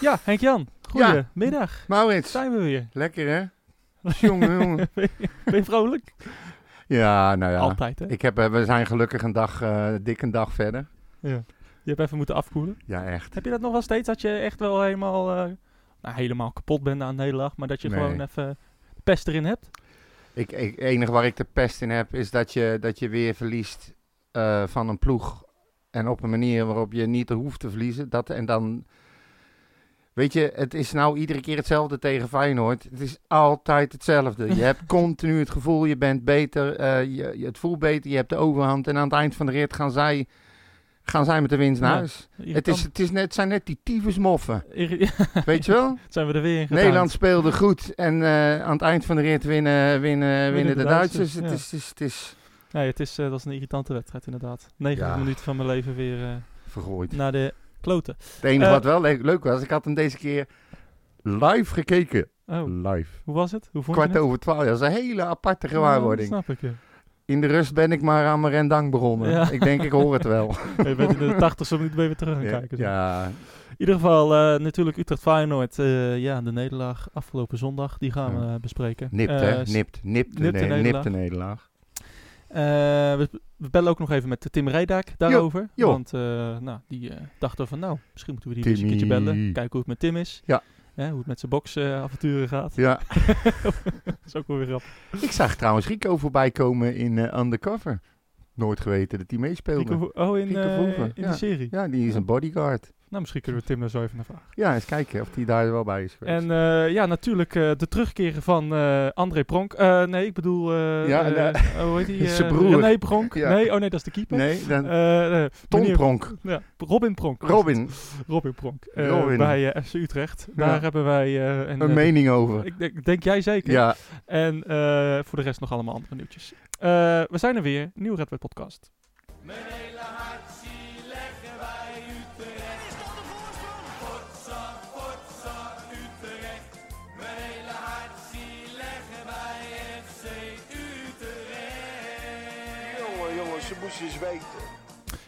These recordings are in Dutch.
Ja, Henk-Jan. Goedemiddag. Maurits, Zijn we weer. lekker hè? jongen, jongen. ben, je, ben je vrolijk? Ja, nou ja. Altijd, hè? Ik heb, eh, we zijn gelukkig een dag, eh dik een dag verder. Ja. Je hebt even moeten afkoelen. Ja, echt. Heb je dat nog wel steeds? Dat je echt wel helemaal, eh, nou, helemaal kapot bent aan de nederlaag, maar dat je Nee. gewoon even de pest erin hebt? Ik, ik, het enige waar ik de pest in heb, is dat je, dat je weer verliest van een ploeg. En op een manier waarop je niet hoeft te verliezen. Dat, en dan, weet je, het is nou iedere keer hetzelfde tegen Feyenoord. Het is altijd hetzelfde. Je hebt continu het gevoel, je bent beter, eh, je, je- het voelt beter, je hebt de overhand. En aan het eind van de rit gaan zij, gaan zij met de winst naar Ja. huis. Het, is, het, is net, het zijn net die tyfusmoffen. Irri- Weet je wel? zijn we er weer in. Nederland speelde goed en eh, aan het eind van de rit winnen, winnen, winnen de de Duitsers. Het, is, het, is, het is Nee, het is, eh, dat is een irritante wedstrijd inderdaad. 90 Ja. minuten van mijn leven weer vergooid. naar de kloten. Het enige Eh, wat wel le- leuk was, ik had hem deze keer live gekeken. Oh, Live. hoe was het? Hoe vond Kwart je over twaalf. Dat is een hele aparte gewaarwording. snap ik, ja. In de rust ben ik maar aan mijn rendang begonnen. Ja. Ik denk, ik hoor het wel. Je bent in de 80ste minuut je weer terug gaan ja, kijken. zo. ja, In ieder geval, eh, natuurlijk Utrecht-Feyenoord. eh ja, de nederlaag afgelopen zondag, die gaan we bespreken. nipt hè. Nipt. Nipt de, nipt de nipt de nederlaag. Eh, we, we bellen ook nog even met Tim Reedijk daarover. Want eh, nou, die eh, dachten van, nou, misschien moeten we die eens een keertje bellen. Kijken hoe het met Tim is. Ja. Hoe het met zijn boksavonturen gaat. Ja. dat is ook wel weer grappig. Ik zag trouwens Rico voorbij komen in Undercover. Nooit geweten dat hij meespeelde. Rico oh, in, Verhoeven, in ja. serie. Ja, die is een bodyguard. Nou, misschien kunnen we Tim daar zo even naar vragen. Ja, eens kijken of hij daar wel bij is geweest. En eh, ja, natuurlijk eh, de terugkeren van eh, André Pronk. Eh, nee, ik bedoel... eh, Ja, eh, nee. hoe heet die? Zijn eh, broer. René Pronk. Ja. Nee, oh nee, dat is de keeper. nee, dan Tom meneer- Pronk. Ja, Robin Pronk. Robin. Robin Pronk. Eh, Robin. Bij FC Utrecht. Ja. Daar hebben wij... eh, een, een mening over. ik denk, denk jij zeker. Ja, En eh, voor de rest nog allemaal andere nieuwtjes. Eh, we zijn er weer. Nieuwe Red Web podcast. Mijn hele eens weten.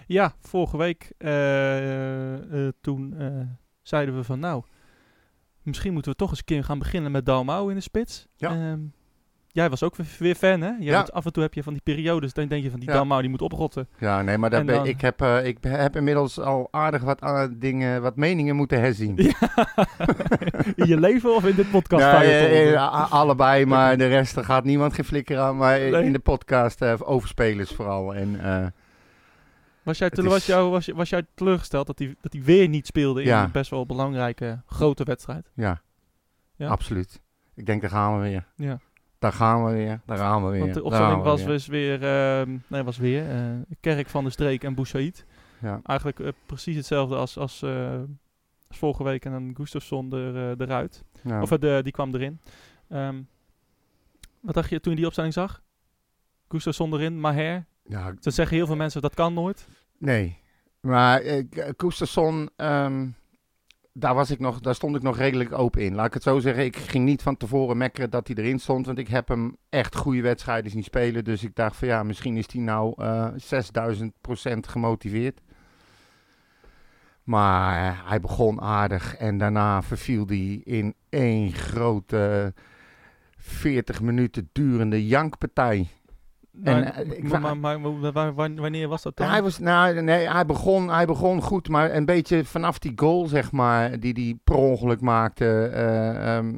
Ja, vorige week eh, eh, toen eh, zeiden we van nou, misschien moeten we toch eens een keer gaan beginnen met Dalmau in de spits. Ja. Ehm, jij was ook weer- fan, hè? Jij Ja. af en toe heb je van die periodes, dan denk je van die Ja. Dalmau die moet oprotten. ja nee, maar daar En ben, dan- ik, heb, eh, ik heb inmiddels al aardig wat eh, dingen, wat meningen moeten herzien. in je leven of in dit podcast? Ja, eh, allebei, maar de rest er gaat niemand geen flikker aan. Maar Nee. in de podcast eh, over spelers vooral. En, was, jij was, jou, was, je- was jij teleurgesteld dat hij dat hij weer niet speelde in Ja. een best wel belangrijke grote wedstrijd? ja, Ja. absoluut. Ik denk, daar gaan we weer. Ja. Daar gaan we weer. Daar gaan we weer. Want de opstelling was weer. dus weer, ehm, nee, was weer eh, Kerk van de Streek en Boussaïd. Ja. Eigenlijk eh, precies hetzelfde als, als, eh, als vorige week en dan Gustafsson er, eh, eruit. Ja. Of de, die kwam erin. Ehm, wat dacht je toen je die opstelling zag? Gustafsson erin, Maher. ja, Dan zeggen heel veel mensen dat kan nooit. Nee, maar uh, Koestersson, ehm, daar, was ik nog, daar stond ik nog redelijk open in. Laat ik het zo zeggen, ik ging niet van tevoren mekkeren dat hij erin stond, want ik heb hem echt goede wedstrijden zien spelen. Dus ik dacht van ja, misschien is hij nou eh 6000% gemotiveerd. Maar eh, hij begon aardig en daarna verviel hij in één grote 40 minuten durende jankpartij. En, Maar- ik maar, wa- maar, maar wa- wa- wa- wanneer was dat dan? Hij, was, nou, nee, hij, begon, hij begon goed, maar een beetje vanaf die goal, zeg maar, die hij per ongeluk maakte. eh, ehm,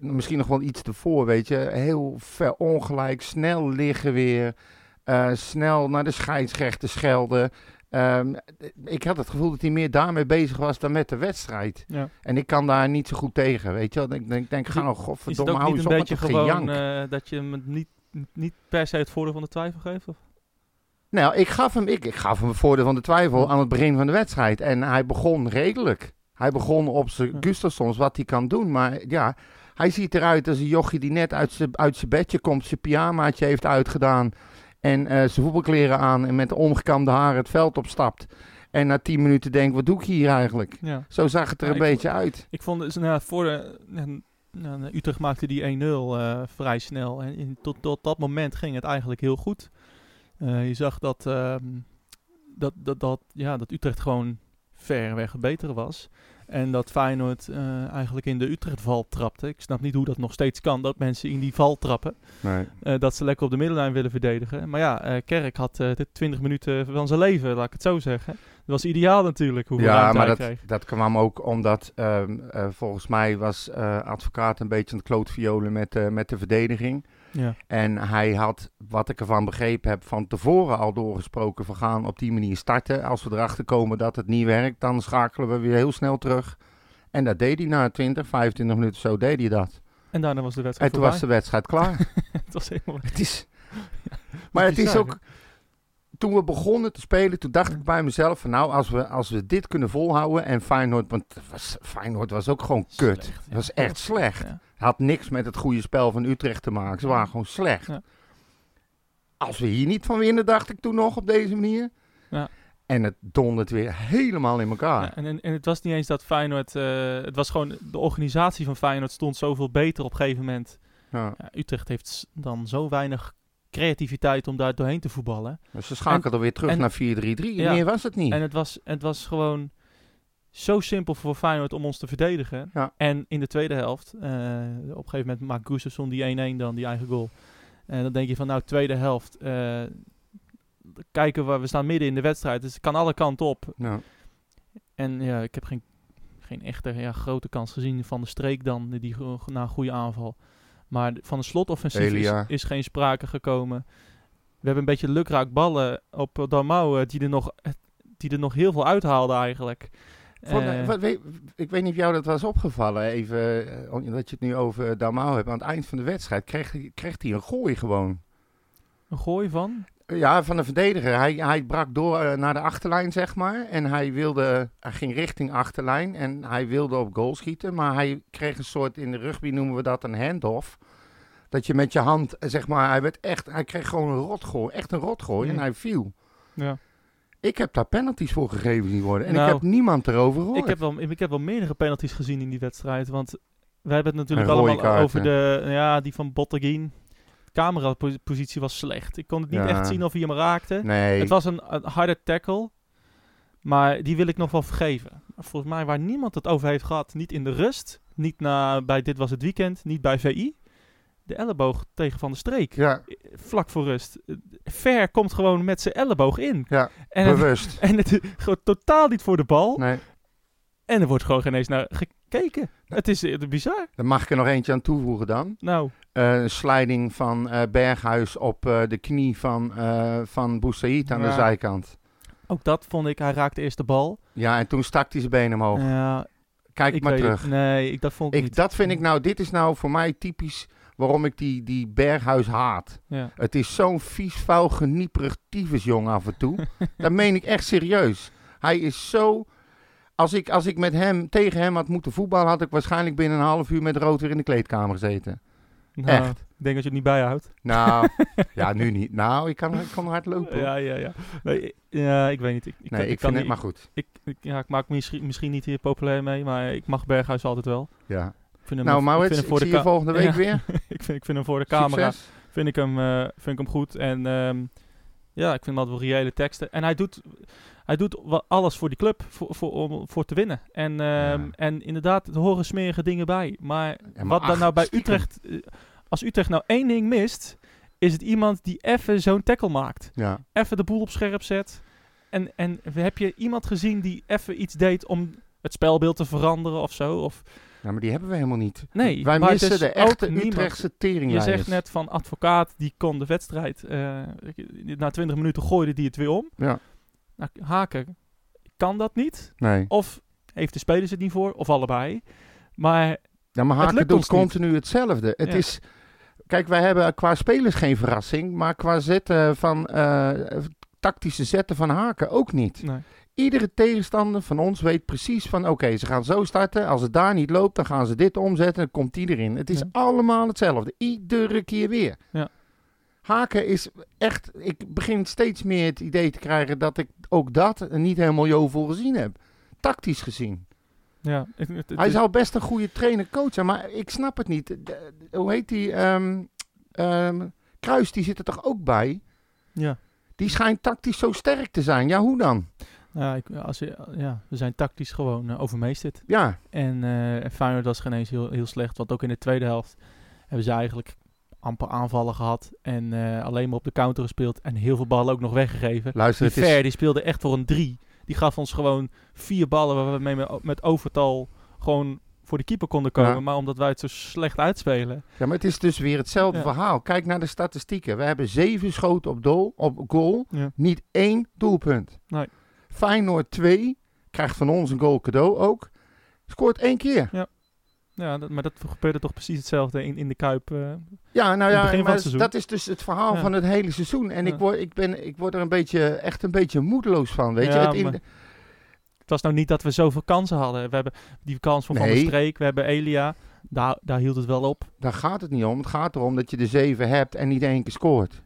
misschien nog wel iets ervoor, weet je. Heel verongelijk, snel liggen weer. eh, snel naar de scheidsrechter schelden. Ehm, ik had het gevoel dat hij meer daarmee bezig was dan met de wedstrijd. ja. En ik kan daar niet zo goed tegen, weet je. Ik denk, denk ga nou, godverdomme, hou eens een op beetje met dat gewoon gejank. eh, dat je hem niet, niet per se het voordeel van de twijfel geeft? Of? Nou, ik gaf hem, ik, ik gaf hem het voordeel van de twijfel aan het begin van de wedstrijd. En hij begon redelijk. Hij begon op zijn Ja. Gustafsons wat hij kan doen. Maar ja, hij ziet eruit als een jochie die net uit zijn uit zijn bedje komt. Zijn pyjamaatje heeft uitgedaan. En eh, zijn voetbalkleren aan. En met omgekamde haren het veld opstapt. En na tien minuten denkt, wat doe ik hier eigenlijk? Ja. Zo zag het er Ja, een beetje uit. Ik vond nou, voor de, nou, nou, Utrecht maakte die 1-0 eh, vrij snel. En in, tot, tot dat moment ging het eigenlijk heel goed. Eh, je zag dat, ehm, dat, dat, dat, ja, dat Utrecht gewoon verreweg het betere was. En dat Feyenoord eh, eigenlijk in de Utrecht-val trapte. Ik snap niet hoe dat nog steeds kan, dat mensen in die val trappen. Nee. Eh, dat ze lekker op de middenlijn willen verdedigen. Maar ja, eh, Kerk had eh, de 20 minuten van zijn leven, laat ik het zo zeggen. Dat was ideaal natuurlijk, hoeveel Ja, maar dat, kreeg. dat kwam ook omdat ehm, eh, volgens mij was eh, advocaat een beetje aan het klootviolen met, eh, met de verdediging. Ja. En hij had, wat ik ervan begrepen heb, van tevoren al doorgesproken. We gaan op die manier starten. Als we erachter komen dat het niet werkt, dan schakelen we weer heel snel terug. En dat deed hij na 20, 25 minuten zo deed hij dat. En daarna was de En wedstrijd toen was de wedstrijd klaar. Het was helemaal... het is, maar het is ook, toen we begonnen te spelen, toen dacht ik bij mezelf van nou, als we, als we dit kunnen volhouden en Feyenoord, want was, Feyenoord was ook gewoon kut. Was echt slecht. Ja. had niks met het goede spel van Utrecht te maken. Ze waren gewoon slecht. Ja. Als we hier niet van winnen, dacht ik toen nog op deze manier. Ja. En het dondert weer helemaal in elkaar. Ja, en, en, en het was niet eens dat Feyenoord... eh, het was gewoon... De organisatie van Feyenoord stond zoveel beter op een gegeven moment. Ja. Ja, Utrecht heeft dan zo weinig creativiteit om daar doorheen te voetballen. Dus ze schakelden weer terug en- naar 4-3-3. Ja. Meer was het niet. En het was, het was gewoon zo simpel voor Feyenoord om ons te verdedigen. Ja. En in de tweede helft, eh, op een gegeven moment maakt Gustafsson die 1-1 dan, die eigen goal. En dan denk je van, nou, tweede helft. eh, kijken we, we staan midden in de wedstrijd, dus het kan alle kanten op. Ja. En ja, ik heb geen, geen echte ja, grote kans gezien van de streek dan, die, die na een goede aanval. Maar van een slotoffensief is, geen sprake gekomen. We hebben een beetje lukraak ballen op Dalmau, eh, die, er nog, die er nog heel veel uithaalde eigenlijk. Voor- Eh, wat, weet, ik weet niet of jou dat was opgevallen, even, eh, dat je het nu over Damau hebt. Aan het eind van de wedstrijd kreeg, hij- kreeg hij een gooi gewoon. een gooi van? Ja, van de verdediger. Hij, hij brak door eh, naar de achterlijn, zeg maar. En hij, wilde, hij ging richting achterlijn en hij wilde op goal schieten. Maar hij kreeg een soort, in de rugby noemen we dat een handoff. Dat je met je hand, eh, zeg maar, hij werd echt, hij kreeg gewoon een rotgooi. Echt een rotgooi en Mm. hij viel. Ja. Ik heb daar penalties voor gegeven zien worden. En Nou, ik heb niemand erover gehoord. Ik heb, wel, ik heb wel meerdere penalties gezien in die wedstrijd. Want wij hebben het natuurlijk allemaal kaarten. over de, ja, die van Botteguin. Camerapositie was slecht. Ik kon het niet Ja. echt zien of hij hem raakte. Nee, Het was een, een harde tackle. Maar die wil ik nog wel vergeven. Maar volgens mij waar niemand het over heeft gehad. Niet in de rust. Niet na, bij Dit Was Het Weekend. Niet bij VI. De elleboog tegen Van de Streek. ja, Vlak voor rust. Ver komt gewoon met zijn elleboog in. ja En het, bewust. en het gewoon totaal niet voor de bal. Nee, En er wordt gewoon geen eens naar gekeken. Het is eh, bizar. daar mag ik er nog eentje aan toevoegen dan. Nou, Eh, een sliding van eh, Berghuis op eh, de knie van, eh van Boussaïd aan de Ja. zijkant. ook dat vond ik. Hij raakte eerst de bal. Ja, en toen stak hij zijn benen omhoog. Ja, Kijk ik maar weet terug. Nee, ik, dat vond ik, Ik, niet. dat vind ik nou, dit is nou voor mij typisch waarom ik die, die Berghuis haat. Ja. Het is zo'n vies, vuil, genieperig tyfusjong af en toe. dat meen ik echt serieus. Hij is zo... Als ik, als ik met hem, tegen hem had moeten voetballen, had ik waarschijnlijk binnen een half uur met rood weer in de kleedkamer gezeten. Nou, Echt. Ik denk dat je het niet bijhoudt. Nou, ja, nu niet. Nou, ik kan, ik kan hard lopen. Ja, ja, ja. Nee, ik- ja, ik weet niet. Ik, ik, nee, kan- ik, kan vind het maar goed. Ik, ik, ja, ik maak me misschien, misschien niet hier populair mee, maar ik mag Berghuis altijd wel. Ja. Ik vind hem, Nou, ik Maurits, vind ik, hem voor zie de volgende week Ja. weer. ik, vind, ik vind hem voor de camera. Succes. Vind ik hem, eh, vind ik hem goed. En ehm, ja, ik vind hem altijd wel reële teksten. En hij doet, hij doet alles voor die club, voor, voor, om, voor te winnen. En, ehm, Ja. en inderdaad, er horen smerige dingen bij. Maar, Ja, maar wat dan nou bij. Utrecht... eh, Als Utrecht nou één ding mist, is het iemand die even zo'n tackle maakt. Ja. Even de boel op scherp zet. En, en heb je iemand gezien die even iets deed om het spelbeeld te veranderen of zo? Of, ja, maar die hebben we helemaal niet. nee, Wij missen is de echte. Utrechtse Je teringlijers. zegt net van advocaat, die kon de wedstrijd. eh, na 20 minuten gooide die het weer om. Ja. Nou, Haken kan dat niet. Nee. Of heeft de spelers het niet voor, of allebei. Maar Ja, maar Haken doet niet. continu hetzelfde. Het Ja. is... Kijk, wij hebben qua spelers geen verrassing, maar qua zetten van... eh, tactische zetten van Haken ook niet. nee. Iedere tegenstander van ons weet precies van... Oké, ze gaan zo starten. Als het daar niet loopt, dan gaan ze dit omzetten. Dan komt die erin. Het is Ja. allemaal hetzelfde. Iedere keer weer. Ja. Haken is echt... Ik begin steeds meer het idee te krijgen dat ik ook dat niet helemaal jovel gezien heb. Tactisch gezien. ja, het- het- het Hij zou best een goede trainer-coach zijn, maar ik snap het niet. De- hoe heet die? ehm, ehm, Kruis, die zit er toch ook bij? ja. Die schijnt tactisch zo sterk te zijn. Ja, hoe dan? Ja, ik, als je, ja, we zijn tactisch gewoon eh, overmeesterd. Ja, En eh Feyenoord was geen eens heel, heel slecht. Want ook in de tweede helft hebben ze eigenlijk amper aanvallen gehad. En eh, alleen maar op de counter gespeeld. En heel veel ballen ook nog weggegeven. luister, Die is... Ver, die speelde echt voor een drie. Die gaf ons gewoon vier ballen waar we mee met, overtal gewoon voor de keeper konden komen. Ja. Maar omdat wij het zo slecht uitspelen. Ja, maar het is dus weer hetzelfde Ja. verhaal. Kijk naar de statistieken. We hebben zeven schoten op, doel, op goal, Ja. niet één doelpunt. Nee. Feyenoord 2 krijgt van ons een goal cadeau ook. Scoort één keer. Ja, dat, maar dat gebeurde toch precies hetzelfde in, in de Kuip. eh. Ja, nou ja, maar dat is dus het verhaal Ja. van het hele seizoen. En Ja. ik, word, ik, ben, ik word er een beetje, echt een beetje moedeloos van, weet je. Het in- Het was nou niet dat we zoveel kansen hadden. We hebben die kans van Van der. Streek, we hebben Elia. Daar, daar hield het wel op. Daar gaat het niet om. Het gaat erom dat je de zeven hebt en niet één keer scoort.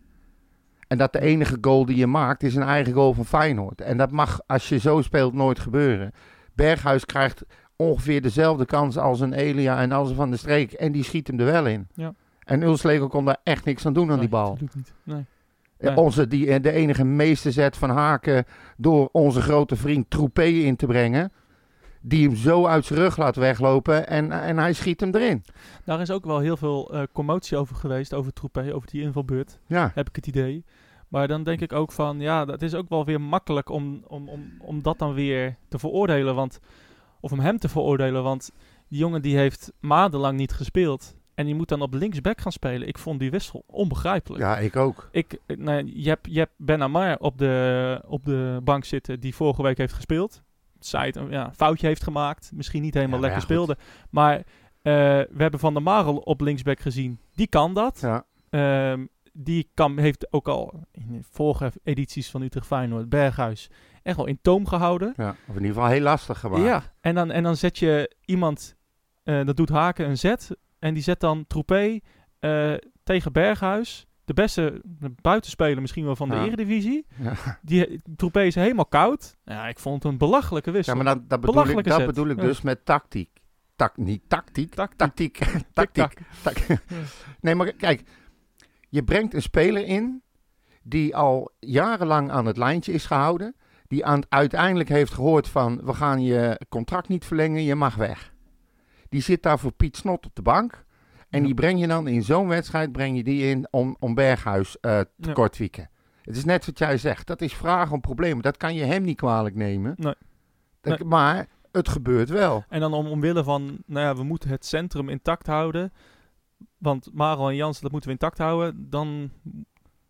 En dat de enige goal die je maakt is een eigen goal van Feyenoord. En dat mag, als je zo speelt, nooit gebeuren. Berghuis krijgt ongeveer dezelfde kans als een Elia en als een Van der Streek. En die schiet hem er wel in. Ja. En Ulslegel kon daar echt niks aan doen aan die bal. absoluut niet. Nee. Nee. Onze, die, eh, de enige meesterzet van Haken door onze grote vriend Troepé in te brengen. Die hem zo uit zijn rug laat weglopen en, en hij schiet hem erin. Daar is ook wel heel veel eh, commotie over geweest, over Troepé, over die invalbeurt, Ja, heb ik het idee. Maar dan denk ik ook van, ja, dat is ook wel weer makkelijk om, om, om, om dat dan weer te veroordelen. Want, of om hem te veroordelen, want die jongen die heeft maandenlang niet gespeeld. En die moet dan op linksback gaan spelen. Ik vond die wissel onbegrijpelijk. ja ik ook. Ik, ik- nou, je, hebt, je hebt Ben Amar op de, op de bank zitten die vorige week heeft gespeeld. Zij het een ja, foutje heeft gemaakt. Misschien niet helemaal Ja, lekker ja, goed. speelde. Maar eh, we hebben Van der Marel op linksback gezien. Die kan dat. Ja. Ehm, die kan, heeft ook al in de vorige edities van Utrecht Feyenoord, Berghuis, echt wel in toom gehouden. Ja, of in ieder geval heel lastig gemaakt. Ja, en dan, en dan zet je iemand, eh, dat doet Haken een zet. En die zet dan Troepé eh, tegen Berghuis. De beste buitenspeler misschien wel van de Ja. Eredivisie. Ja. Die Troepé is helemaal koud. Ja, ik vond het een belachelijke Ja, wissel. maar dat, dat bedoel ik, dat bedoel ik Ja. dus met tactiek. Tak, niet tactiek, Tactiek. tactiek. tactiek. Nee, maar kijk, je brengt een speler in die al jarenlang aan het lijntje is gehouden. Die aan, uiteindelijk heeft gehoord van, we gaan je contract niet verlengen, je mag weg. Die zit daar voor Piet Snot op de bank. En Ja. die breng je dan in zo'n wedstrijd breng je die in om, om Berghuis eh te Ja. kortwieken. Het is net wat jij zegt. Dat is vragen om problemen. Dat kan je hem niet kwalijk nemen. Nee. Dat- Nee. Maar het gebeurt wel. En dan om, omwille van, nou ja, we moeten het centrum intact houden. Want Marel en Jansen, dat moeten we intact houden. Dan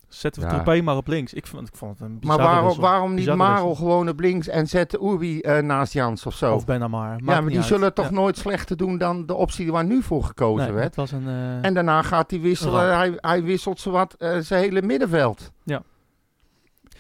zetten we Ja. Troepé maar op links. Ik vond, ik vond het een Maar waarom, wissel. waarom niet Bizarre Marel wissel. gewoon op links en zet Oerbi eh, naast Jans of zo? Of Benamar. ja, maar die zullen toch nooit slechter doen dan de optie waar nu voor gekozen nee, werd. Het was een... eh, En daarna gaat hij wisselen. Hij, hij wisselt zowat eh zijn hele middenveld. Ja.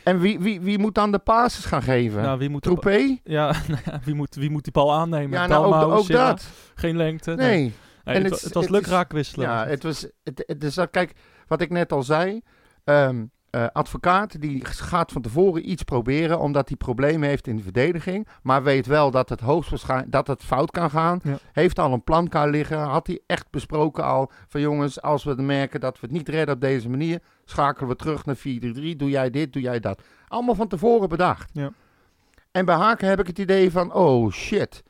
En wie, wie, wie moet dan de passes gaan geven? nou, wie moet, Troepé? ja, nou ja, wie, moet, wie moet die bal aannemen? Ja, nou ook, dat. Geen lengte. Nee. Nee, En het, het was lukraak wisselen. Ja, het was. Het, het, dus dat, kijk, wat ik net al zei. Ehm, eh, advocaat die gaat van tevoren iets proberen omdat hij problemen heeft in de verdediging, maar weet wel dat het hoogstwaarschijnlijk dat het fout kan gaan. Ja. Heeft al een plan klaar liggen, had hij echt besproken al van jongens, als we merken dat we het niet redden op deze manier, schakelen we terug naar 4-3-3, doe jij dit, doe jij dat. Allemaal van tevoren bedacht. Ja. En bij Haken heb ik het idee van, oh shit,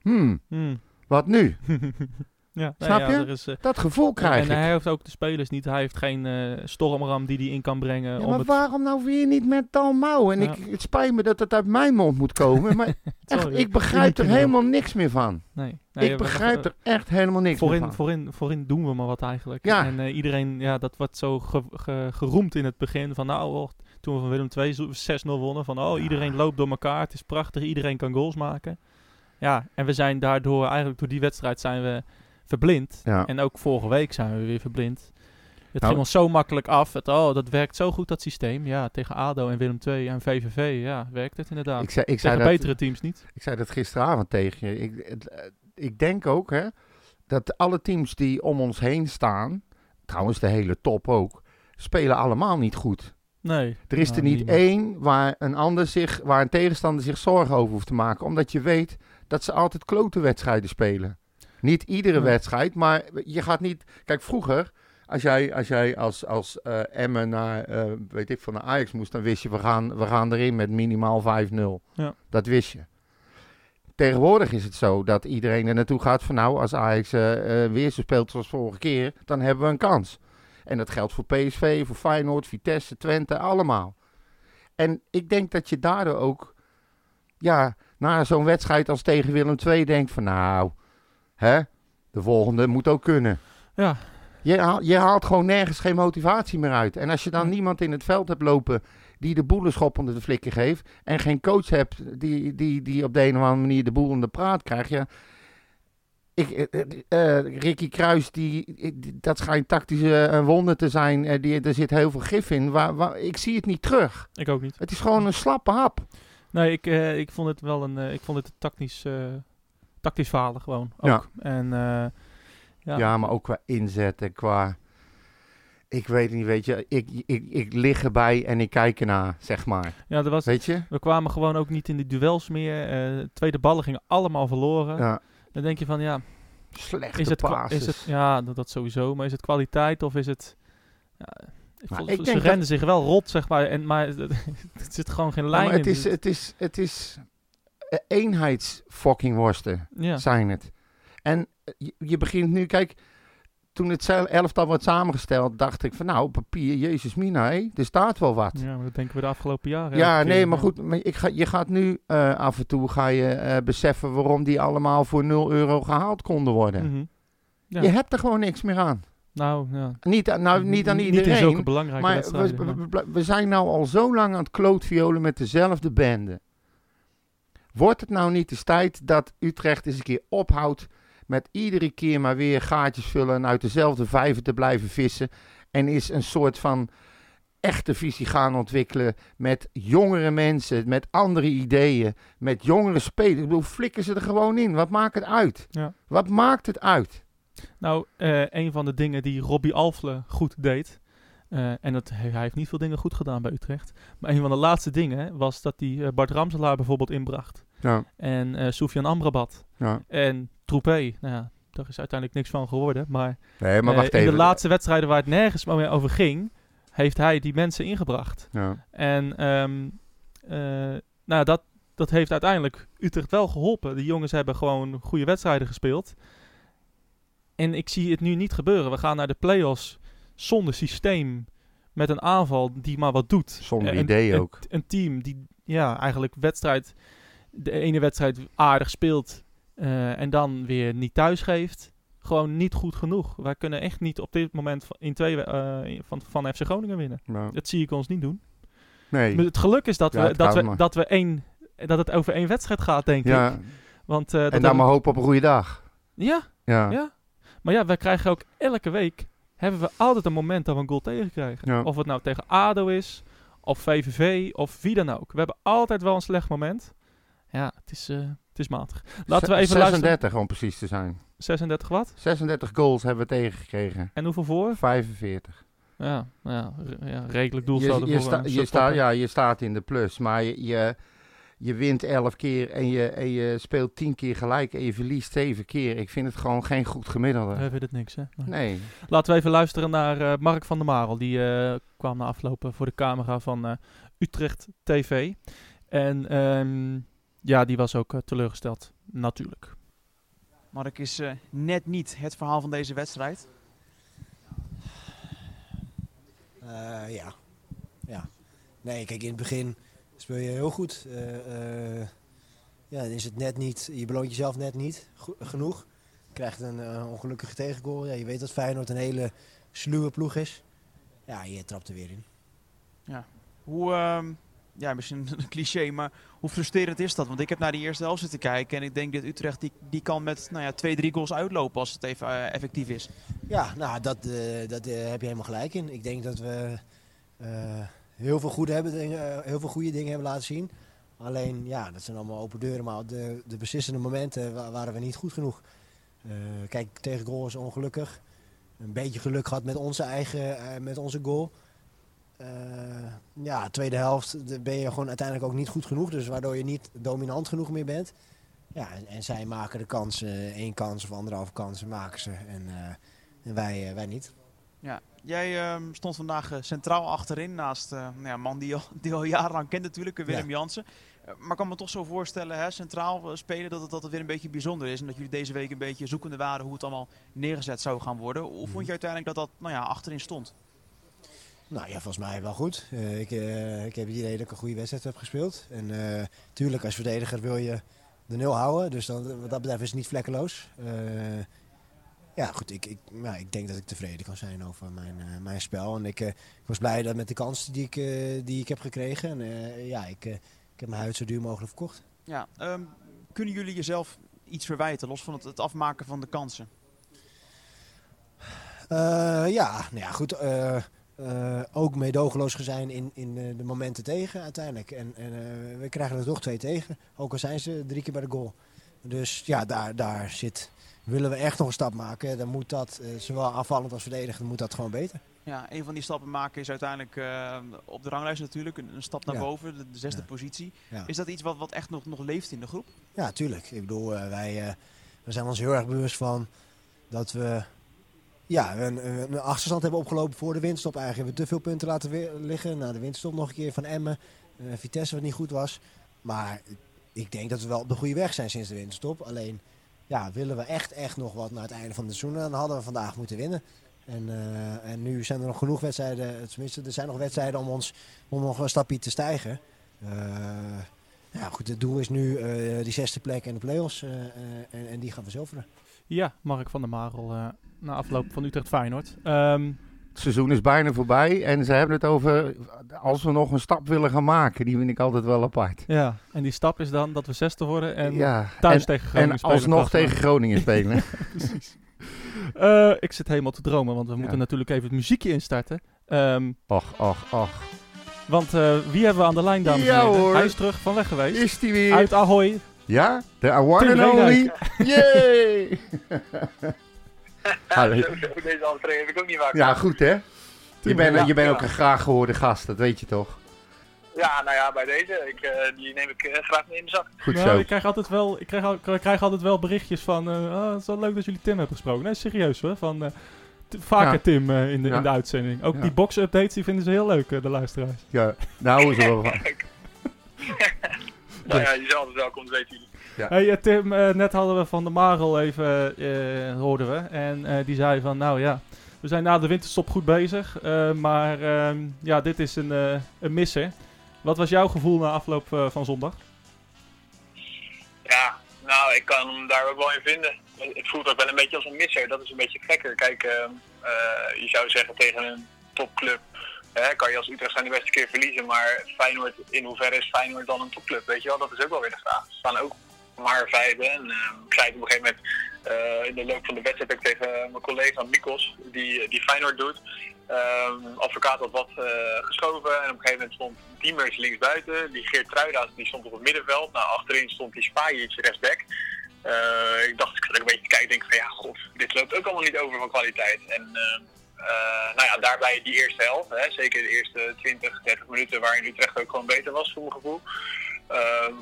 hmm, Hmm. wat nu? ja, nee, Snap ja, je? is, eh, Dat gevoel krijg en ik. hij heeft ook de spelers niet. Hij heeft geen eh, stormram die hij in kan brengen. Ja, maar het, waarom nou weer niet met Dalmau? En Ja. ik, het spijt me dat het uit mijn mond moet komen, maar echt, ik begrijp er helemaal niks meer van. Nee. Nee, ik begrijp er echt helemaal niks meer Voorin, van. voorin, voorin doen we maar wat eigenlijk. Ja. En eh, iedereen, ja, dat wordt zo ge- ge- geroemd in het begin. Van nou, oh, toen we van Willem II zo- 6-0 wonnen. Van oh, iedereen loopt door elkaar. Het is prachtig. Iedereen kan goals maken. Ja, en we zijn daardoor, eigenlijk door die wedstrijd zijn we verblind. Ja. En ook vorige week zijn we weer verblind. Het Nou- ging ons zo makkelijk af. Het, oh, dat werkt zo goed, dat systeem. Ja, tegen ADO en Willem II en VVV. Ja, werkt het inderdaad. Ik zei, ik, zei tegen dat, betere teams niet. ik zei dat gisteravond tegen je. Ik, het, eh, ik denk ook hè, dat alle teams die om ons heen staan, trouwens de hele top ook, spelen allemaal niet goed. Nee. Er is nou, er niet niemand. één waar een, ander zich, waar een tegenstander zich zorgen over hoeft te maken. Omdat je weet dat ze altijd klote wedstrijden spelen. Niet iedere Ja. wedstrijd, maar je gaat niet... Kijk, vroeger Als jij als, jij als, als eh, Emmen naar, eh, weet ik, van naar Ajax moest, dan wist je, we gaan, we gaan erin met minimaal 5-0. Ja. Dat wist je. Tegenwoordig is het zo dat iedereen er naartoe gaat van nou, als Ajax eh, weer zo speelt zoals vorige keer, dan hebben we een kans. En dat geldt voor PSV, voor Feyenoord, Vitesse, Twente, allemaal. En ik denk dat je daardoor ook, ja, na zo'n wedstrijd als tegen Willem II denkt van nou, hè, de volgende moet ook kunnen. Ja, Je, haal- je haalt gewoon nergens geen motivatie meer uit. En als je dan niemand in het veld hebt lopen die de boelenschop onder de flikken geeft. En geen coach hebt die, die, die op de een of andere manier de boel onder de praat krijgt. Ja, ik, eh, eh, eh, Ricky Kruis, die, die- dat schijnt tactisch een wonder te zijn. Die, er zit heel veel gif in. Waar, waar, ik zie het niet terug. ik ook niet. Het is gewoon een slappe hap. Nee, ik, ik vond het wel een, ik vond het tactisch, eh, tactisch falen gewoon. Ook. Ja. En eh, ja, Ja. maar ook qua inzetten, qua... Ik weet niet, weet je. Ik, ik, ik lig erbij en ik kijk ernaar, zeg maar. ja, er was, Weet je? we kwamen gewoon ook niet in die duels meer. Eh, tweede ballen gingen allemaal verloren. Ja. Dan denk je van ja, Slechte is het, is het ja dat, dat sowieso, maar is het kwaliteit of is het ja, ik ze dat- renden zich wel rot zeg maar en maar er zit gewoon geen lijn maar het in. is, het is, het is eh, eenheidsfucking worsten ja. zijn het. En eh, je, je begint nu, kijk, toen het elftal wordt samengesteld, dacht ik van nou, papier, jezus mina, hé, er staat wel wat. ja, maar dat denken we de afgelopen jaren. Ja, nee, maar goed, maar ik ga, je gaat nu eh, af en toe ga je beseffen waarom die allemaal voor 0 euro gehaald konden worden. Mhm. Ja. Je hebt er gewoon niks meer aan. Nou, ja. Niet, aan- nou, niet aan Niet iedereen. in zulke belangrijke Maar we- we- we zijn nou al zo lang aan het klootviolen met dezelfde bende. Wordt het nou niet eens tijd dat Utrecht eens een keer ophoudt met iedere keer maar weer gaatjes vullen en uit dezelfde vijver te blijven vissen en is een soort van echte visie gaan ontwikkelen met jongere mensen, met andere ideeën, met jongere spelers. Ik bedoel, flikken ze er gewoon in. Wat maakt het uit? Ja. Wat maakt het uit? Nou, eh, een van de dingen die Robbie Alfle goed deed. eh, en dat, hij hij heeft niet veel dingen goed gedaan bij Utrecht. Maar een van de laatste dingen was dat hij eh, Bart Ramselaar bijvoorbeeld inbracht. Ja, En eh Soufiane Amrabat. ja. En Troepé. Nou ja, daar is uiteindelijk niks van geworden. Maar, Nee, maar eh, wacht in even. de laatste wedstrijden waar het nergens meer over ging, heeft hij die mensen ingebracht. Ja. En ehm, eh, nou, dat, dat heeft uiteindelijk Utrecht wel geholpen. De jongens hebben gewoon goede wedstrijden gespeeld. En ik zie het nu niet gebeuren. We gaan naar de play-offs zonder systeem. Met een aanval die maar wat doet. Zonder een- idee een- ook. Een team die ja, eigenlijk wedstrijd, de ene wedstrijd aardig speelt. eh, en dan weer niet thuis geeft. Gewoon niet goed genoeg. Wij kunnen echt niet op dit moment van, in twee, eh, van, van FC Groningen winnen. Dat zie ik ons niet doen. Nee. Maar Het geluk is dat, Ja, we, dat, we, maar. dat, we één, dat het over één wedstrijd gaat, denk ik. Ja, Want, eh, dat en dan maar hopen op een goede dag. ja, Ja. ja. Maar ja, wij krijgen ook elke week... hebben we altijd een moment dat we een goal tegenkrijgen. Ja. Of het nou tegen ADO is, of VVV, of wie dan ook. We hebben altijd wel een slecht moment. Ja, het is, eh, het is matig. Laten we even 36 luisteren. om precies te zijn. 36 wat? 36 goals hebben we tegengekregen. En hoeveel voor? 45. Ja, ja, re- ja redelijk Je, doelsaldo je, voor sta- een je, subtopper. staat, ja, je staat in de plus, maar je, je, je wint 11 keer en je, en je speelt 10 keer gelijk en je verliest 7 keer. Ik vind het gewoon geen goed gemiddelde. We vinden het niks, hè? Nee. Nee. Laten we even luisteren naar eh, Mark van der Marel. Die eh, kwam na aflopen voor de camera van eh, Utrecht TV. En ehm, ja, die was ook eh, teleurgesteld, natuurlijk. Mark is eh, net niet het verhaal van deze wedstrijd. Eh, ja. ja. Nee, kijk, in het begin speel je heel goed. Eh, eh, ja, dan is het net niet, je beloont jezelf net niet go- genoeg. Je krijgt een ongelukkige tegengoal. Ja, je weet dat Feyenoord een hele sluwe ploeg is. Ja, je trapt er weer in. Hoe, ehm, ja, misschien een cliché, maar hoe frustrerend is dat? Want ik heb naar die eerste helft zitten kijken en ik denk dat Utrecht die, die kan met nou ja, twee, drie goals uitlopen als het even eh, effectief is. Ja, nou, dat, eh, dat eh, heb je helemaal gelijk in. Ik denk dat we heel, veel goede hebben, heel veel goede dingen hebben laten zien. Alleen, ja, dat zijn allemaal open deuren. Maar de, de beslissende momenten wa- waren we niet goed genoeg. Kijk, tegen goal is ongelukkig. Een beetje geluk gehad met onze eigen met onze goal. Eh, ja, tweede helft ben je gewoon uiteindelijk ook niet goed genoeg. Dus waardoor je niet dominant genoeg meer bent. Ja, en, en zij maken de kansen, één kans of anderhalve kansen maken ze. En, eh, en wij, eh, wij niet. Ja, jij ehm, stond vandaag centraal achterin naast eh, nou ja, een man die je al, die al jarenlang kent natuurlijk, Willem Ja. Jansen. Maar ik kan me toch zo voorstellen, hè, centraal spelen, dat het, dat het weer een beetje bijzonder is. En dat jullie deze week een beetje zoekende waren hoe het allemaal neergezet zou gaan worden. Hoe Mhm. vond je uiteindelijk dat dat nou ja, achterin stond? Nou ja, volgens mij wel goed. Eh, ik, eh, ik heb het idee dat ik een goede wedstrijd heb gespeeld. En eh tuurlijk, als verdediger wil je de nul houden. Dus dan, wat dat betreft is het niet vlekkeloos. Eh, ja, goed. Ik, ik, nou, ik denk dat ik tevreden kan zijn over mijn, eh, mijn spel. En ik, eh, ik was blij dat met de kansen die ik, eh, die ik heb gekregen. En eh, ja, ik, eh, ik heb mijn huid zo duur mogelijk verkocht. Ja, ehm, kunnen jullie jezelf iets verwijten, los van het, het afmaken van de kansen? Eh, ja, nou ja, goed. Eh, ook meedogenloos zijn in, in eh, de momenten tegen uiteindelijk. En, en eh, we krijgen er toch twee tegen. Ook al zijn ze drie keer bij de goal. Dus ja, daar, daar zit. Willen we echt nog een stap maken, dan moet dat, zowel aanvallend als verdedigend, moet dat gewoon beter. Ja, een van die stappen maken is uiteindelijk op de ranglijst natuurlijk een, een stap naar Ja. boven, de, de zesde Ja. positie. Ja, Is dat iets wat, wat echt nog, nog leeft in de groep? ja tuurlijk. Ik bedoel, wij we zijn ons heel erg bewust van dat we ja, een, een een achterstand hebben opgelopen voor de winststop. Eigenlijk hebben we te veel punten laten liggen. Na de winststop nog een keer van Emmen. Eh, Vitesse wat niet goed was. Maar ik denk dat we wel op de goede weg zijn sinds de winterstop. Alleen ja, willen we echt, echt nog wat naar het einde van het seizoen. Dan hadden we vandaag moeten winnen. En, eh, en nu zijn er nog genoeg wedstrijden. Tenminste, er zijn nog wedstrijden om ons om nog een stapje te stijgen. Eh, ja, goed, het doel is nu eh, die zesde plek en de play-offs. eh, eh, en, en die gaan verzilveren. Ja, Mark van der Marel eh, na afloop van Utrecht Feyenoord. Ehm, Het seizoen is bijna voorbij en ze hebben het over als we nog een stap willen gaan maken. Die vind ik altijd wel apart. ja, en die stap is dan dat we zesde worden en ja, thuis en, tegen Groningen en spelen. alsnog prachtig. tegen Groningen spelen. Precies. Eh, ik zit helemaal te dromen, want we Ja. moeten natuurlijk even het muziekje instarten. Ehm, och, och, och. want eh, wie hebben we aan de lijn, dames en Ja, heren? hoor. Hij is terug van weg geweest. Is die weer? Uit Ahoy. Ja, de Tim and only. Yay! Hallo. Zo, zo, Deze entree heb ik ook niet vaak. Ja, goed hè? Je bent, je bent Ja. ook een graag gehoorde gast, dat weet je toch? Ja, nou ja, bij deze. Ik, eh, die neem ik eh, graag mee in de zak. Goed Nou, zo. ik krijg altijd wel, ik krijg, al- ik krijg altijd wel berichtjes van, eh ah, het is wel leuk dat jullie Tim hebben gesproken. Nee, serieus hoor. Van, eh, vaker Ja. Tim eh, in, de, Ja. in de uitzending. Ook Ja. die box-updates die vinden ze heel leuk, de luisteraars. Ja, nou is er wel van. Nou ja, je is altijd welkom, dat weten jullie. Hey eh, Tim, eh, net hadden we van de Marel even, eh, hoorden we. En eh, die zei van, nou ja, we zijn na de winterstop goed bezig. eh, maar ehm, ja, dit is een, eh, een misser. Wat was jouw gevoel na afloop van zondag? Ja, nou, ik kan hem daar ook wel in vinden. Het voelt ook wel een beetje als een misser. Dat is een beetje gekker. Kijk, eh, eh, je zou zeggen tegen een topclub. Hè, kan je als Utrecht zijn de beste keer verliezen. Maar Feyenoord, in hoeverre is Feyenoord dan een topclub? Weet je wel, dat is ook wel weer de vraag. Ze staan ook maar vijfde. En eh, ik zei op een gegeven moment eh, in de loop van de wedstrijd tegen mijn collega Mikos, die, die Feyenoord doet. Ehm advocaat had wat eh, geschoven en op een gegeven moment stond Diemers links buiten. Die Geert Truida's die stond op het middenveld. Nou, achterin stond die Spajic rechtsback. Eh, ik dacht, ik zat een beetje te kijken, denk van ja, god, dit loopt ook allemaal niet over van kwaliteit. En eh, eh, nou ja, daarbij die eerste helft, hè, zeker de eerste 20, 30 minuten waarin Utrecht ook gewoon beter was voor mijn gevoel. Ehm,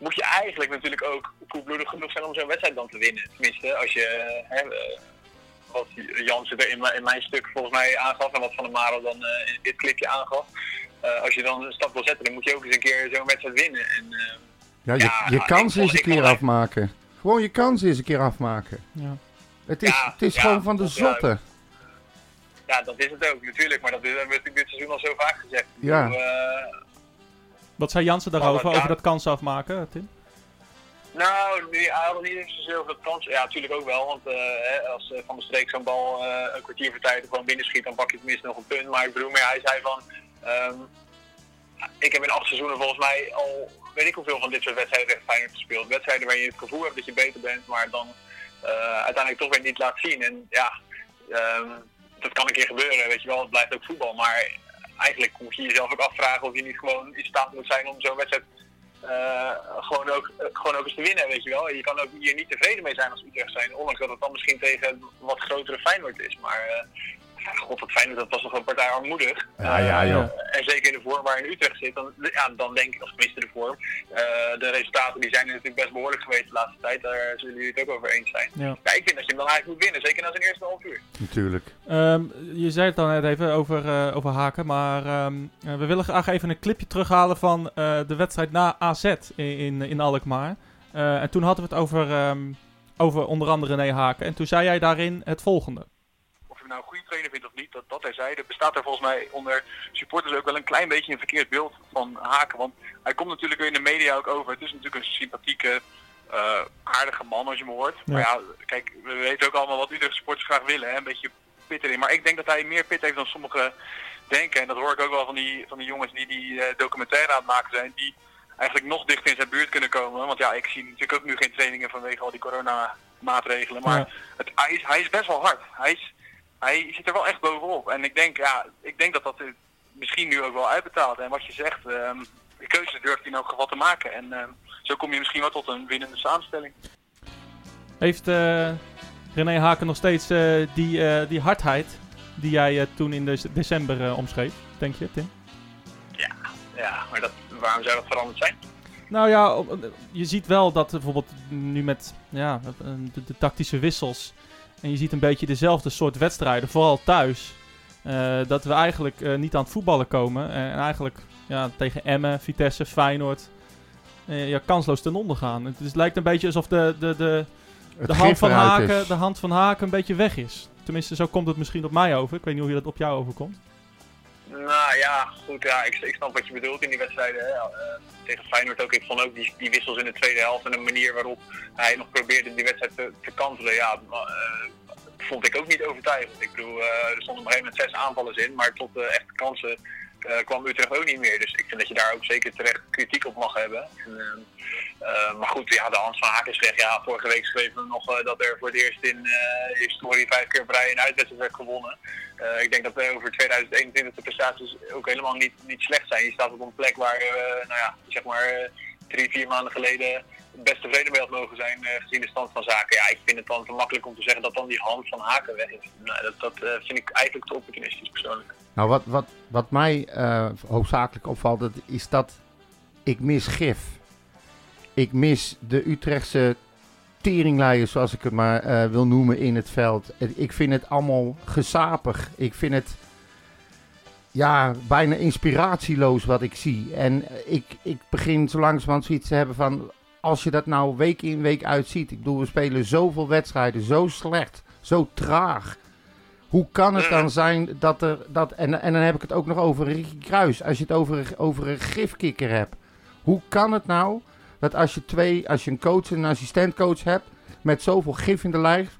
moet je eigenlijk natuurlijk ook koelbloedig genoeg zijn om zo'n wedstrijd dan te winnen. Tenminste, als je, hè, eh, wat Jansen er in, mijn- in mijn stuk volgens mij aangaf en wat Van der Marel dan eh, in dit clipje aangaf. Eh, als je dan een stap wil zetten, dan moet je ook eens een keer zo'n wedstrijd winnen. En, eh, Ja, je, Ja, je kans eens een keer afmaken. Gewoon je kans eens een keer afmaken. Ja. Het is, Ja, het is ja, gewoon van de zotte. ja, dat is het ook natuurlijk, maar dat hebben we natuurlijk dit seizoen al zo vaak gezegd. Ja. bedoel, eh, Wat zei Jansen daarover, wat- over dat kansen afmaken, Tim? Nou, hij had niet eens dat kans. Ja, natuurlijk ook wel. Want hè, als eh, Van der Streek zo'n bal eh, een kwartier voor tijd gewoon binnenschiet, dan pak je tenminste nog een punt. Maar ik bedoel meer, hij zei van... ehm, ik heb in acht seizoenen volgens mij al weet ik hoeveel van dit soort wedstrijden tegen Feyenoord gespeeld. Wedstrijden waar je het gevoel hebt dat je beter bent, maar dan uiteindelijk toch weer niet laat zien. En ja, ehm, dat kan een keer gebeuren, weet je wel. Het blijft ook voetbal. Maar eigenlijk moet je jezelf ook afvragen of je niet gewoon in staat moet zijn om zo'n wedstrijd eh, gewoon, ook, eh, gewoon ook eens te winnen, weet je wel. Je kan ook hier niet tevreden mee zijn als Utrecht zijn, ondanks dat het dan misschien tegen een wat grotere Feyenoord is. Maar eh, god, wat fijn, dat was nog een partij armoedig. Ja, ja, Eh, joh. en zeker in de vorm waarin Utrecht zit, dan, ja, dan denk ik, of tenminste de vorm, eh, de resultaten die zijn natuurlijk best behoorlijk geweest de laatste tijd. Daar zullen jullie het ook over eens zijn. Ja. Ja, ik vind dat je hem dan eigenlijk moet winnen, zeker na zijn eerste half uur. Natuurlijk. Ehm, je zei het dan net even over, eh, over Haken, maar ehm, eh, we willen graag even een clipje terughalen van eh, de wedstrijd na AZ in, in, in Alkmaar. Eh, en toen hadden we het over, ehm, over onder andere René Haken. En toen zei jij daarin het volgende. Nou een goede trainer vindt of niet, dat, dat terzijde, bestaat er volgens mij onder supporters ook wel een klein beetje een verkeerd beeld van Haken. Want hij komt natuurlijk weer in de media ook over. Het is natuurlijk een sympathieke, eh, aardige man als je me hoort. Ja. Maar ja, kijk, we weten ook allemaal wat Utrecht supporters graag willen. Hè? Een beetje pit erin. Maar ik denk dat hij meer pit heeft dan sommigen denken. En dat hoor ik ook wel van die, van die jongens die die eh, documentaire aan het maken zijn. Die eigenlijk nog dichter in zijn buurt kunnen komen. Want ja, ik zie natuurlijk ook nu geen trainingen vanwege al die coronamaatregelen. Maar Ja. het, hij, is, hij is best wel hard. Hij, is, hij zit er wel echt bovenop. En ik denk, ja, ik denk dat dat eh, misschien nu ook wel uitbetaalt. En wat je zegt, ehm, de keuze durft hij in elk geval te maken. En ehm, zo kom je misschien wel tot een winnende samenstelling. Heeft eh, René Haken nog steeds eh, die, die hardheid die jij toen in de december omschreef, denk je, Tim? Ja, maar dat, waarom zou dat veranderd zijn? Nou ja, je ziet wel dat bijvoorbeeld nu met ja, de, de tactische wissels. En je ziet een beetje dezelfde soort wedstrijden, vooral thuis. eh, dat we eigenlijk eh, niet aan het voetballen komen. En eigenlijk ja, tegen Emmen, Vitesse, Feyenoord. eh, ja, kansloos ten onder gaan. Het, is- het lijkt een beetje alsof de, de, de, de, hand van Haken, is. de hand van Haken een beetje weg is. Tenminste, zo komt het misschien op mij over. Ik weet niet hoe je dat op jou overkomt. Nou ja, goed, ja, ik, ik snap wat je bedoelt in die wedstrijden. Eh, tegen Feyenoord ook. Ik vond ook die, die wissels in de tweede helft en de manier waarop hij nog probeerde die wedstrijd te, te kantelen. Ja, eh, vond ik ook niet overtuigend. Ik bedoel, eh, er stonden op een gegeven moment zes aanvallers in, maar tot de echte kansen kwam Utrecht ook niet meer. Dus ik vind dat je daar ook zeker terecht kritiek op mag hebben. En, eh, maar goed, ja, de hand van Haken weg. Ja, vorige week schreven we nog eh, dat er voor het eerst in de historie vijf keer op rij een uitwedstrijd werd gewonnen. Ik denk dat er over 2021 de prestaties ook helemaal niet, niet slecht zijn. Je staat op een plek waar, nou ja, zeg maar drie, vier maanden geleden best tevreden mee had mogen zijn gezien de stand van zaken. Ja, ik vind het dan te makkelijk om te zeggen dat dan die hand van Haken weg is. Nou, dat dat vind ik eigenlijk te opportunistisch persoonlijk. Nou, wat, wat, wat mij hoofdzakelijk opvalt, is dat ik mis gif. Ik mis de Utrechtse teringleiers, zoals ik het maar eh, wil noemen, in het veld. Ik vind het allemaal gezapig. Ik vind het ja, bijna inspiratieloos wat ik zie. En eh, ik, ik begin zo langzamerhand zoiets te hebben van... Als je dat nou week in week uit ziet. Ik bedoel, we spelen zoveel wedstrijden, zo slecht, zo traag. Hoe kan het dan zijn dat er... Dat, en, en dan heb ik het ook nog over Ricky Kruis. Als je het over, over een gifkikker hebt. Hoe kan het nou dat als je twee... Als je een coach en een assistentcoach hebt... Met zoveel gif in de lijf...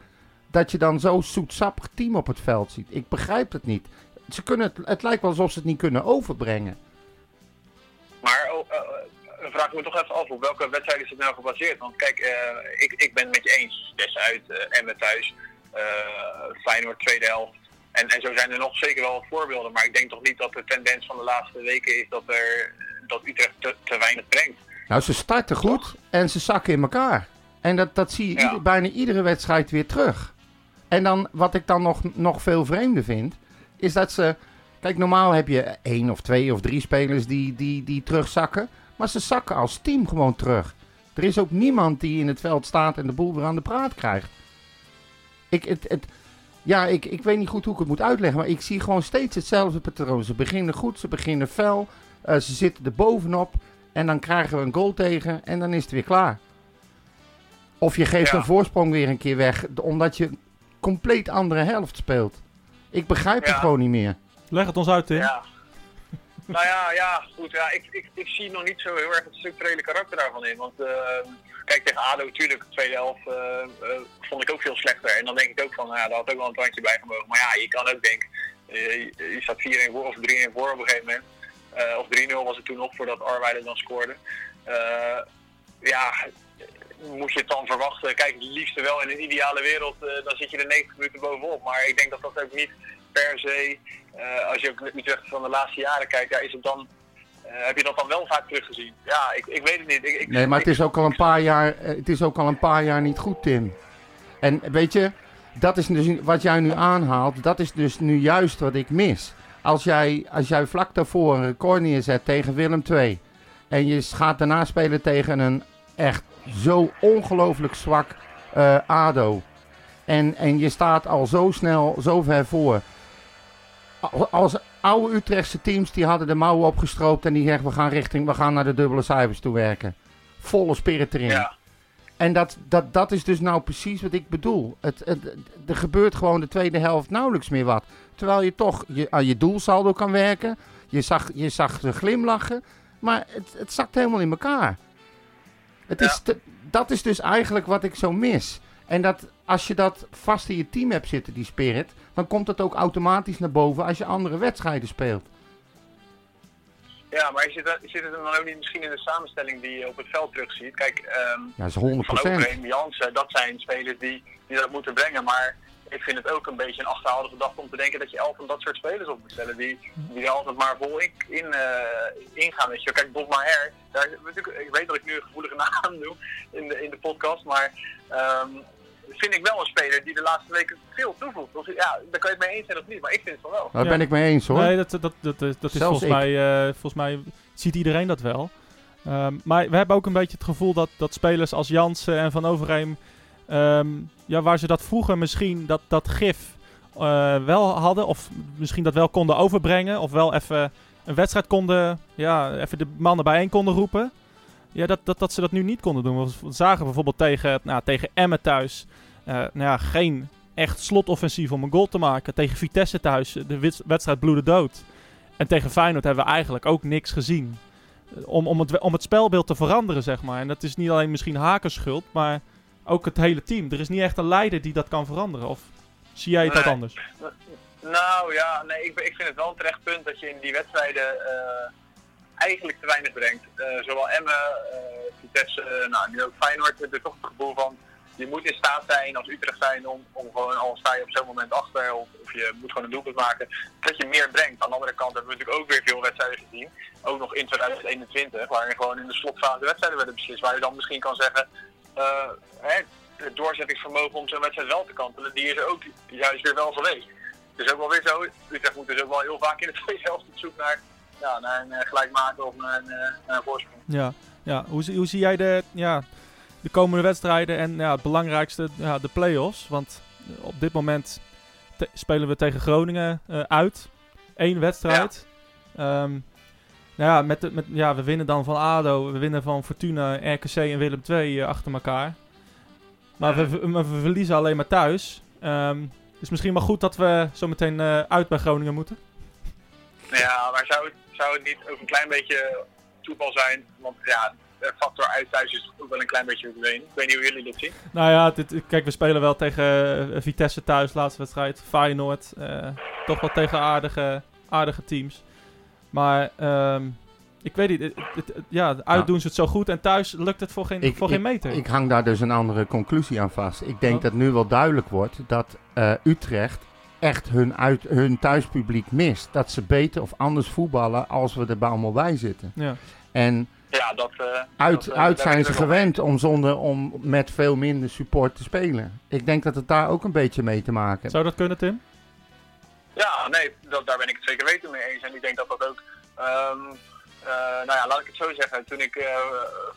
Dat je dan zo'n zoetsappig team op het veld ziet. Ik begrijp het niet. Ze kunnen het, het lijkt wel alsof ze het niet kunnen overbrengen. Maar oh, eh, dan vraag ik me toch even af, op welke wedstrijd is het nou gebaseerd? Want kijk, eh, ik, ik ben het met je eens. Des uit eh, Emmen thuis, eh, Feyenoord tweede helft. En, en zo zijn er nog zeker wel voorbeelden. Maar ik denk toch niet dat de tendens van de laatste weken is dat, er, dat Utrecht te, te weinig brengt. Nou, ze starten goed en ze zakken in elkaar. En dat, dat zie je Ja. ieder- bijna iedere wedstrijd weer terug. En dan, wat ik dan nog, nog veel vreemder vind, is dat ze... Kijk, normaal heb je één of twee of drie spelers die, die, die terugzakken. Maar ze zakken als team gewoon terug. Er is ook niemand die in het veld staat en de boel weer aan de praat krijgt. Ik, het, het, ja, ik, ik weet niet goed hoe ik het moet uitleggen, maar ik zie gewoon steeds hetzelfde patroon. Ze beginnen goed, ze beginnen fel, eh, ze zitten er bovenop en dan krijgen we een goal tegen en dan is het weer klaar. Of je geeft Ja. een voorsprong weer een keer weg, omdat je een compleet andere helft speelt. Ik begrijp het gewoon niet meer. Leg het ons uit, Tim. Ja. nou ja, ja, goed. Ja, ik, ik, ik zie nog niet zo heel erg het structurele karakter daarvan in. Want eh, kijk, tegen ADO natuurlijk, de tweede helft eh, eh, vond ik ook veel slechter. En dan denk ik ook van, nou ja, daar had ook wel een tandje bij gemogen. Maar ja, je kan ook denken, eh, je, je staat 4-1 voor of 3-1 voor op een gegeven moment. Eh, of 3-0 was het toen nog voordat Arweiler dan scoorde. Eh, ja, moet je het dan verwachten? Kijk, het liefste wel in een ideale wereld, eh, dan zit je er 90 minuten bovenop. Maar ik denk dat dat ook niet per se, als je ook Utrecht van de laatste jaren kijkt, ja, is het dan, heb je dat dan wel vaak teruggezien? Ja, ik, ik weet het niet. Ik, ik, Nee, maar het is ook al een paar jaar, het is ook al een paar jaar niet goed, Tim. En weet je, dat is dus wat jij nu aanhaalt, dat is dus nu juist wat ik mis. Als jij, als jij vlak daarvoor een record neerzet tegen Willem II en je gaat daarna spelen tegen een echt zo ongelooflijk zwak eh, ADO. En, en je staat al zo snel, zo ver voor. Al- Als oude Utrechtse teams, die hadden de mouwen opgestroopt en die zeggen we gaan richting, we gaan naar de dubbele cijfers toe werken. Volle spirit erin. Ja. En dat, dat, dat is dus nou precies wat ik bedoel. Het, het, er gebeurt gewoon de tweede helft nauwelijks meer wat. Terwijl je toch je, aan je doelsaldo kan werken. Je zag, je zag ze glimlachen. Maar het, het zakt helemaal in elkaar. Het is te- dat is dus eigenlijk wat ik zo mis. En dat als je dat vast in je team hebt zitten, die spirit, dan komt het ook automatisch naar boven als je andere wedstrijden speelt. Ja, maar zit, er- zit het dan ook niet misschien in de samenstelling die je op het veld terugziet? Kijk, ehm Ja, dat is Van 100%. Overheem, Jansen, dat zijn spelers die, die dat moeten brengen. Maar ik vind het ook een beetje een achterhaalde gedachte om te denken dat je elf van dat soort spelers op moet stellen. Die, die er altijd maar vol in, in, eh, ingaan. Weet je. Kijk, Bob Maher, daar, natuurlijk, ik weet dat ik nu een gevoelige naam doe in de, in de podcast. Maar ehm, vind ik wel een speler die de laatste weken veel toevoegt. Of, ja, daar kan je het mee eens zijn of niet, maar ik vind het van wel. Daar Ja. ben ik mee eens hoor. Nee, dat, dat, dat, dat, is Zelfs volgens ik. mij, eh, volgens mij ziet iedereen dat wel. Ehm, maar we hebben ook een beetje het gevoel dat, dat spelers als Jansen en Van Overheem, ehm, ja, waar ze dat vroeger misschien dat, dat gif eh, wel hadden, of misschien dat wel konden overbrengen, of wel even een wedstrijd konden, ja, even de mannen bijeen konden roepen. Ja, dat, dat, dat ze dat nu niet konden doen. We zagen bijvoorbeeld tegen, nou, tegen Emmen thuis, eh, nou ja, geen echt slotoffensief om een goal te maken. Tegen Vitesse thuis, de wedstrijd bloedde dood. En tegen Feyenoord hebben we eigenlijk ook niks gezien. Eh, Om, om, het, om het spelbeeld te veranderen, zeg maar. En dat is niet alleen misschien Hakers schuld, maar ook het hele team. Er is niet echt een leider die dat kan veranderen. Of zie jij het dat anders? Nou ja, nee, ik, ik vind het wel een terecht punt dat je in die wedstrijden eh, eigenlijk te weinig brengt. Eh, zowel Emmen, eh, Vitesse, nou nu ook Feyenoord, ik toch het gevoel van je moet in staat zijn als Utrecht zijn om, om gewoon, al sta je op zo'n moment achter of, of je moet gewoon een doelpunt maken, dat je meer brengt. Aan de andere kant hebben we natuurlijk ook weer veel wedstrijden gezien, ook nog in 2021, waarin gewoon in de slotfase wedstrijden werden beslist, waar je dan misschien kan zeggen, hè, het doorzettingsvermogen om zo'n wedstrijd wel te kantelen, die is er ook juist weer wel geweest. Het is ook wel weer zo, Utrecht moet dus ook wel heel vaak in de tweede helft op zoek naar, ja, naar een eh, gelijkmaker of naar een, eh, naar een voorsprong. Ja, ja. Hoe, zie- hoe zie jij de, ja, de komende wedstrijden en ja, het belangrijkste, ja, de play-offs? Want eh, op dit moment spelen we tegen Groningen eh, uit. Eén wedstrijd. Ehm, nou ja, met de, met, ja, we winnen dan van ADO, we winnen van Fortuna, RKC en Willem II eh, achter elkaar. Maar we, we, we verliezen alleen maar thuis. Ehm is misschien wel goed dat we zometeen eh uit bij Groningen moeten. Ja, maar zou het, zou het niet ook een klein beetje toeval zijn? Want ja, de factor uit thuis is ook wel een klein beetje verdwenen. Ik weet niet hoe jullie dit zien. Nou ja, dit, kijk, we spelen wel tegen eh, Vitesse thuis, laatste wedstrijd. Feyenoord, toch wel tegen aardige, aardige teams. Maar ehm, ik weet niet, het, het- het- ja, uit doen ze het zo goed en thuis lukt het voor geen, Ik- voor geen meter. Ik hang daar dus een andere conclusie aan vast. Ik denk Oh. dat nu wel duidelijk wordt dat eh, Utrecht echt hun, uit, hun thuispubliek mist. Dat ze beter of anders voetballen als we er bij allemaal bij zitten. ja. En Ja, dat... eh, uit, dat, eh, uit zijn ze gewend om, zonder, om met veel minder support te spelen. Ik denk dat het daar ook een beetje mee te maken heeft. Zou dat kunnen, Tim? Ja, nee, daar ben ik het zeker weten mee eens. En ik denk dat dat ook... ehm, eh, nou ja, laat ik het zo zeggen. Toen ik eh,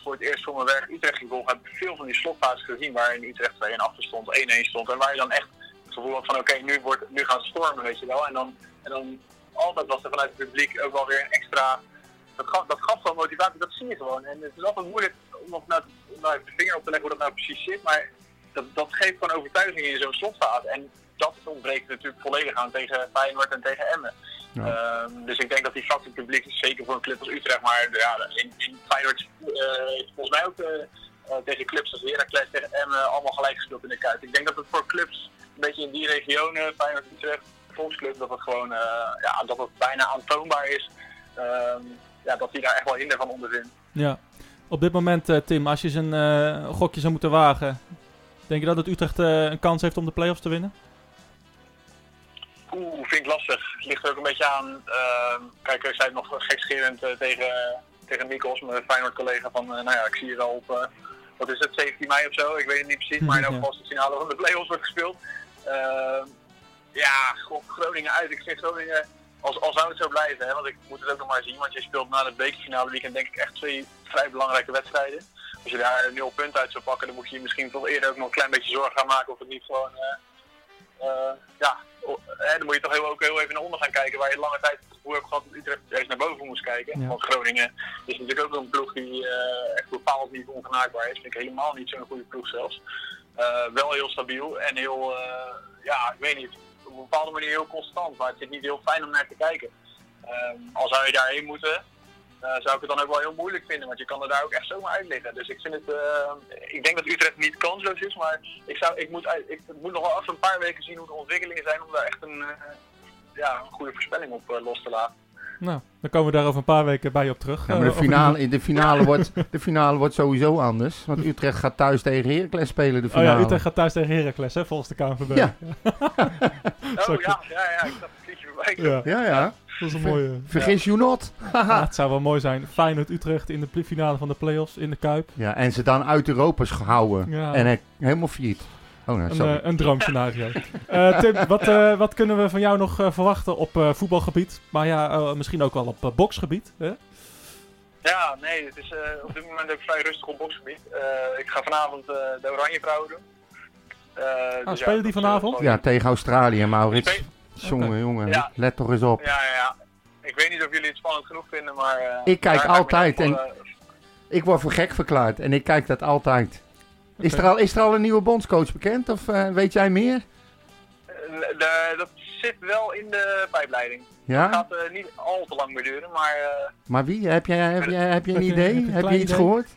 voor het eerst voor mijn werk Utrecht ging volgen, heb ik veel van die slotfases gezien waarin Utrecht 2 en achter stond, 1-1 stond. En waar je dan echt het gevoel had van oké, nu wordt nu gaan ze stormen, weet je wel. En dan, en dan altijd was er vanuit het publiek ook wel weer een extra... Dat gaf, dat gaf wel motivatie, dat zie je gewoon. En het is altijd moeilijk om nog nou, nou de vinger op te leggen hoe dat nou precies zit. Maar dat, dat geeft gewoon overtuiging in zo'n slotfase. En dat ontbreekt natuurlijk volledig aan tegen Feyenoord en tegen Emmen. Ja. Ehm, dus ik denk dat die factor publiek is zeker voor een club als Utrecht. Maar ja, in, in Feyenoord eh, heeft volgens mij ook eh, eh, tegen clubs als Heracles, tegen Emmen allemaal gelijk gespeeld in de Kuip. Ik denk dat het voor clubs een beetje in die regionen, Feyenoord, Utrecht, Volksclub, dat het gewoon eh, ja, dat het bijna aantoonbaar is. ehm, ja, dat die daar echt wel hinder van ondervindt. Ja. Op dit moment, eh, Tim, als je zijn eh, gokje zou moeten wagen, denk je dat het Utrecht eh, een kans heeft om de play-offs te winnen? Oeh, vind ik lastig. Het ligt er ook een beetje aan. ehm, kijk, ik zei het nog gekscherend eh, tegen, tegen Nikos, mijn Feyenoord collega, van eh, nou ja, ik zie je wel op, eh, wat is het, 17 mei of zo, ik weet het niet precies, maar in elk geval als de finale van de play-offs wordt gespeeld. Ehm, ja, Groningen uit. Ik vind Groningen, als, als zou het zo blijven, hè, want ik moet het ook nog maar zien, want je speelt na het bekerfinale weekend denk ik echt twee vrij belangrijke wedstrijden. Als je daar nul punten uit zou pakken, dan moet je je misschien toch eerder ook nog een klein beetje zorgen gaan maken of het niet gewoon, ja, o- hè, dan moet je toch heel, ook heel even naar onder gaan kijken, waar je lange tijd het gevoel hebt gehad dat Utrecht juist naar boven moest kijken. Ja. Want Groningen is natuurlijk ook een ploeg die eh, echt bepaald niet ongenaakbaar is. Vind ik helemaal niet zo'n goede ploeg zelfs. Eh, wel heel stabiel en heel, eh, ja, ik weet niet, op een bepaalde manier heel constant, maar het is niet heel fijn om naar te kijken. Ehm, al zou je daarheen moeten, eh, zou ik het dan ook wel heel moeilijk vinden, want je kan er daar ook echt zomaar uit liggen. Dus ik vind het, eh, ik denk dat Utrecht niet kansloos is, maar ik, zou, ik, moet, ik moet nog wel even een paar weken zien hoe de ontwikkelingen zijn om daar echt een, eh, ja, een goede voorspelling op eh, los te laten. Nou, dan komen we daar over een paar weken bij op terug. Ja, maar de Eh, finale, in de, finale wordt, de finale wordt sowieso anders. Want Utrecht gaat thuis tegen Heracles spelen, de Oh finale. ja, Utrecht gaat thuis tegen Heracles, hè, volgens de KNVB. Ja. Oh ja, ja, ja, ik zag het liedje voorbij. Ja, Ja, ja. Dat is een mooie. Vergis you not. Ja, het zou wel mooi zijn. Feyenoord Utrecht in de finale van de play-offs in de Kuip. Ja, en ze dan uit Europa is gehouden. Ja. En hij helemaal failliet. Oh, nou, Een, sorry. eh, een droomscenario. Eh, Tim, wat, eh, wat kunnen we van jou nog eh, verwachten op eh, voetbalgebied? Maar ja, eh, misschien ook wel op eh, boksgebied. Hè? Ja, nee, het is eh, op dit moment ook vrij rustig op boksgebied. Eh, ik ga vanavond eh, de Oranje Vrouwen doen. Eh, dus spelen ja, die vanavond? ja, tegen Australië, Maurits. Spe- Jongen, jongen, Ja. let toch eens op. Ja, ja, ja. Ik weet niet of jullie het spannend genoeg vinden, maar... eh, Ik kijk ik altijd en- voor, eh, Ik word voor gek verklaard en ik kijk dat altijd. Is, er al, is er al een nieuwe bondscoach bekend of eh, weet jij meer? eh, de- dat zit wel in de pijpleiding. Het Ja? gaat eh, niet al te lang meer duren, maar... eh, Maar wie? Heb jij, heb jij, heb je een Heb je- idee? heb je Heb iets idee? gehoord?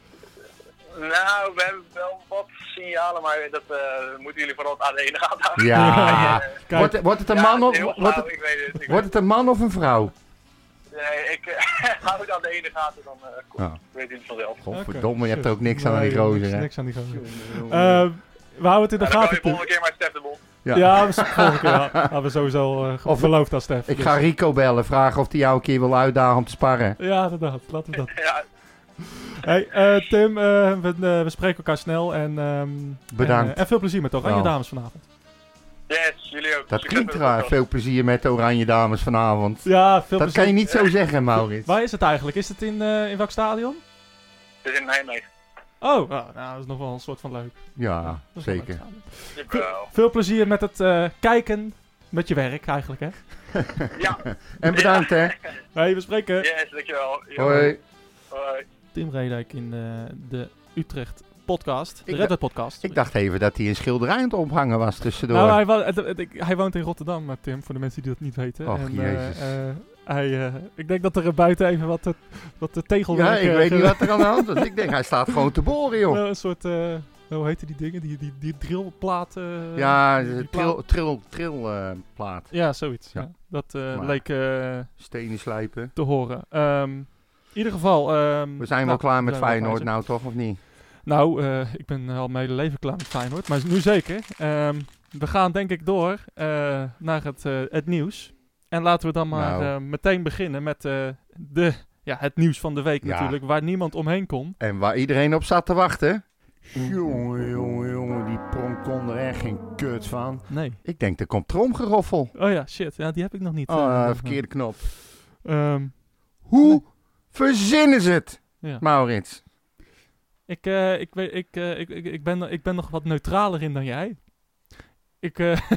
Nou, we hebben wel wat signalen, maar dat eh, moeten jullie vooral aan de ene gaten houden. Ja. Kijk, Wordt, wordt het een ja, man of heel wordt het, ik weet het. Ik wordt het een man of een vrouw? Nee, ik eh, hou het aan de ene gaten, dan eh, kom- Ja. weet je het vanzelf. Godverdomme, je hebt shit. ook niks aan die gozer, niks- hè? Niks aan die gozer. Eh, we houden het in de Ja, dan kan je gaten. Tim. volgende keer maar Stef de Bond. Ja. Ja, we volgende keer ja, hadden we sowieso uh, Of- beloofd aan Stef. Ik Dus- ga Rico bellen, vragen of hij jou een keer wil uitdagen om te sparren. Ja, inderdaad. Laten we dat. Ja, Hey, eh, Tim, eh, we, eh, we spreken elkaar snel. En, ehm, Bedankt. En, en veel plezier met de Oranje. Dames vanavond. yes, jullie ook. Dat Succes klinkt raar. Veel plezier met de Oranje Dames vanavond. Ja, veel Dat plezier. kan je niet zo zeggen, Maurits. Waar is het eigenlijk? Is het in, eh, in welk stadion? Het is in Nijmegen. Oh, oh, nou, dat is nog wel een soort van leuk. Ja, zeker. leuk. Veel, veel plezier met het eh, kijken met je werk eigenlijk, hè? Ja, En bedankt, hè. Hey, we spreken. yes, dankjewel. Hoi. Hoi. Tim Redijk in eh, de Utrecht podcast. De Red podcast. Ik dacht even dat hij een schilderij aan het ophangen was tussendoor. Nou, hij, wo- hij woont in Rotterdam, eh, Tim, voor de mensen die dat niet weten. Och, en, eh, Jezus. eh, hij, ik denk dat er buiten even wat, wat de tegelwerk... ja, ik weet niet wat er aan de hand is. Ik denk, hij staat gewoon te boren, joh. Nou, een soort, hoe heette die dingen? Die, die, die drillplaat. eh, Ja, die- die de plaat- tril, tril, tril eh, plaat. Ja, zoiets. Ja. Ja. Dat Maar- leek Stenen slijpen. te horen. Ehm, in ieder geval... ehm, We zijn wel nou, klaar met Feyenoord nou, toch? Of niet? Nou, eh, ik ben al mijn hele leven klaar met Feyenoord, maar nu zeker. Ehm, we gaan denk ik door eh, naar het, eh, het nieuws. En laten we dan maar Nou. eh, meteen beginnen met eh, de, ja, het nieuws van de week Ja. natuurlijk, waar niemand omheen kon. En waar iedereen op zat te wachten. Jongen, jongen, jongen, die pronk kon er echt geen kut van. Nee. Ik denk, er komt tromgeroffel. Oh ja, shit. Ja, die heb ik nog niet. Oh, verkeerde knop. Ehm, Hoe verzinnen ze het, ja. Maurits? Ik, eh, ik, weet, ik, eh, ik, ik, ik, ben, ik ben nog wat neutraler in dan jij. Ik, eh,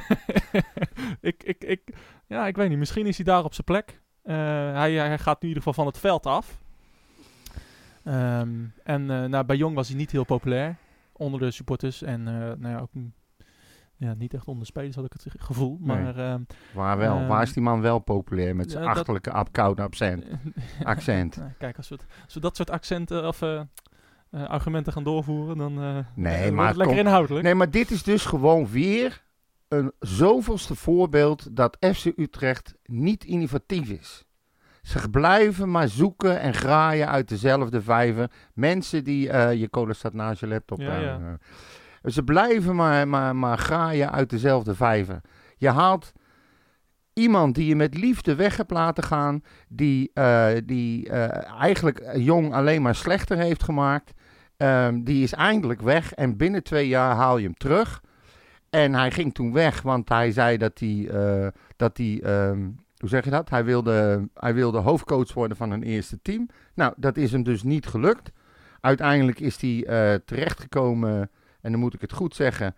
ik, ik, ik, ja, ik weet niet. Misschien is hij daar op zijn plek. Hij, hij gaat nu in ieder geval van het veld af. Ehm, en nou, bij Jong was hij niet heel populair onder de supporters. En nou ja, ook ja, niet echt onder de spelers had ik het gevoel. Nee. Maar ehm, Waar wel? Ehm, Waar is die man wel populair met zijn achterlijke apkoud accent? accent? Nou, kijk, als we, het- als we dat soort accenten of eh, eh, argumenten gaan doorvoeren, dan eh, Nee, maar het lekker kom- inhoudelijk. Nee, maar dit is dus gewoon weer een zoveelste voorbeeld dat FC Utrecht niet innovatief is. Ze blijven maar zoeken en graaien uit dezelfde vijver. Mensen die... je cola staat naast je laptop. Ja, ja. Ze blijven maar, maar, maar graaien uit dezelfde vijver. Je haalt iemand die je met liefde weg hebt laten gaan... die, eh, die eh, eigenlijk jong alleen maar slechter heeft gemaakt... Ehm, die is eindelijk weg en binnen twee jaar haal je hem terug. En hij ging toen weg, want hij zei dat hij, eh, dat hij ehm, hoe zeg je dat? Hij wilde, hij wilde hoofdcoach worden van een eerste team. Nou, dat is hem dus niet gelukt. Uiteindelijk is hij terechtgekomen, en dan moet ik het goed zeggen,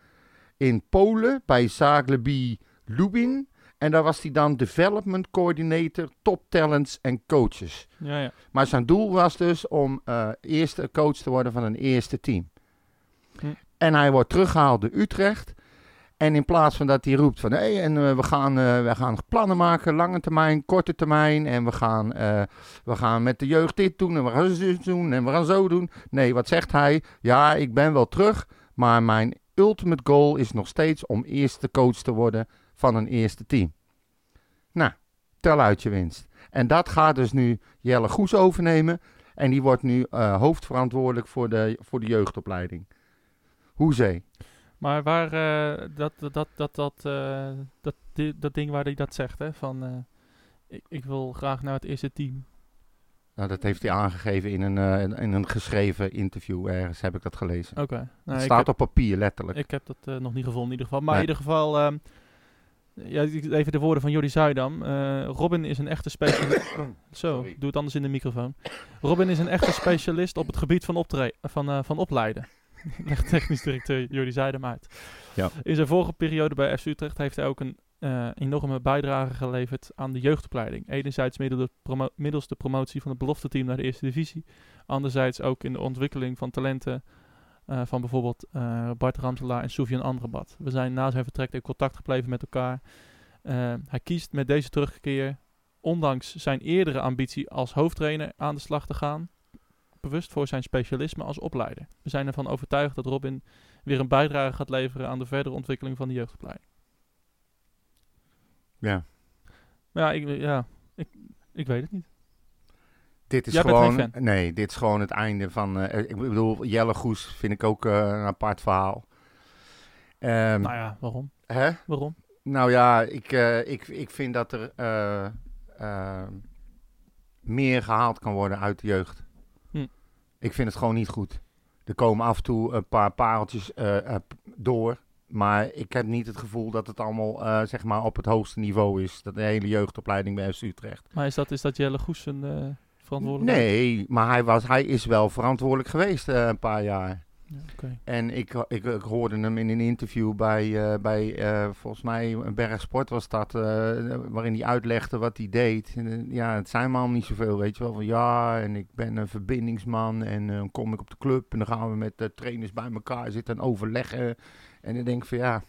in Polen bij Zagłębie Lubin. En daar was hij dan development coordinator, top talents en coaches. Ja, ja. Maar zijn doel was dus om eh, eerste coach te worden van een eerste team. Hm. En hij wordt teruggehaald door Utrecht. En in plaats van dat hij roept van hé, en eh, we, gaan, eh, we gaan plannen maken, lange termijn, korte termijn. En we gaan, we gaan met de jeugd dit doen en we gaan zo doen en we gaan zo doen. Nee, wat zegt hij? Ja, ik ben wel terug, maar mijn ultimate goal is nog steeds om eerste coach te worden van een eerste team. Nou, tel uit je winst. En dat gaat dus nu Jelle Goes overnemen. En die wordt nu eh, hoofdverantwoordelijk voor de, voor de jeugdopleiding. Hoezee. Maar waar eh, dat, dat, dat, dat, eh, dat, di- dat ding waar hij dat zegt, hè, van ik, ik wil graag naar het eerste team. Nou, dat heeft hij aangegeven in een, eh, in- een geschreven interview ergens, heb ik dat gelezen. Oké. het Nou, ik staat heb- op papier, letterlijk. Ik heb dat eh, nog niet gevonden in ieder geval. Maar Nee. in ieder geval, ehm, ja, even de woorden van Jordi Zuidam. Eh, Robin is een echte specialist. Zo, Sorry. doe het anders in de microfoon. Robin is een echte specialist op het gebied van, van, van opleiden. Legt technisch directeur Jordi Zuidam uit. Ja. In zijn vorige periode bij FC Utrecht heeft hij ook een eh, enorme bijdrage geleverd aan de jeugdopleiding. Enerzijds middels de, promotie van het belofteteam naar de eerste divisie. Anderzijds ook in de ontwikkeling van talenten eh, van bijvoorbeeld eh, Bart Ramselaar en Soufiane Amrabat. We zijn na zijn vertrek in contact gebleven met elkaar. Hij kiest met deze terugkeer, ondanks zijn eerdere ambitie als hoofdtrainer, aan de slag te gaan. Bewust voor zijn specialisme als opleider. We zijn ervan overtuigd dat Robin weer een bijdrage gaat leveren aan de verdere ontwikkeling van de jeugdopleiding. Ja. Maar ja, ik, ja ik, ik weet het niet. Dit is Jij gewoon, nee, dit is gewoon het einde van, eh, ik bedoel, Jelle Goes vind ik ook eh, een apart verhaal. Ehm, nou ja, waarom? hè? Waarom? Nou ja, ik, eh, ik, ik vind dat er meer gehaald kan worden uit de jeugd. Hm. Ik vind het gewoon niet goed. Er komen af en toe een paar pareltjes door. Maar ik heb niet het gevoel dat het allemaal eh, zeg maar op het hoogste niveau is. Dat de hele jeugdopleiding bij FC Utrecht. Maar is dat, is dat Jelle Goes een eh verantwoordelijk? Nee, maar hij, was, hij is wel verantwoordelijk geweest eh, een paar jaar. En ik, ik, ik hoorde hem in een interview bij, eh, bij eh, volgens mij, een Berg Sport was dat, eh, waarin hij uitlegde wat hij deed. En, ja, het zijn me allemaal niet zoveel, weet je wel. Van ja, en ik ben een verbindingsman en dan kom ik op de club en dan gaan we met de trainers bij elkaar zitten en overleggen. En dan denk ik van ja,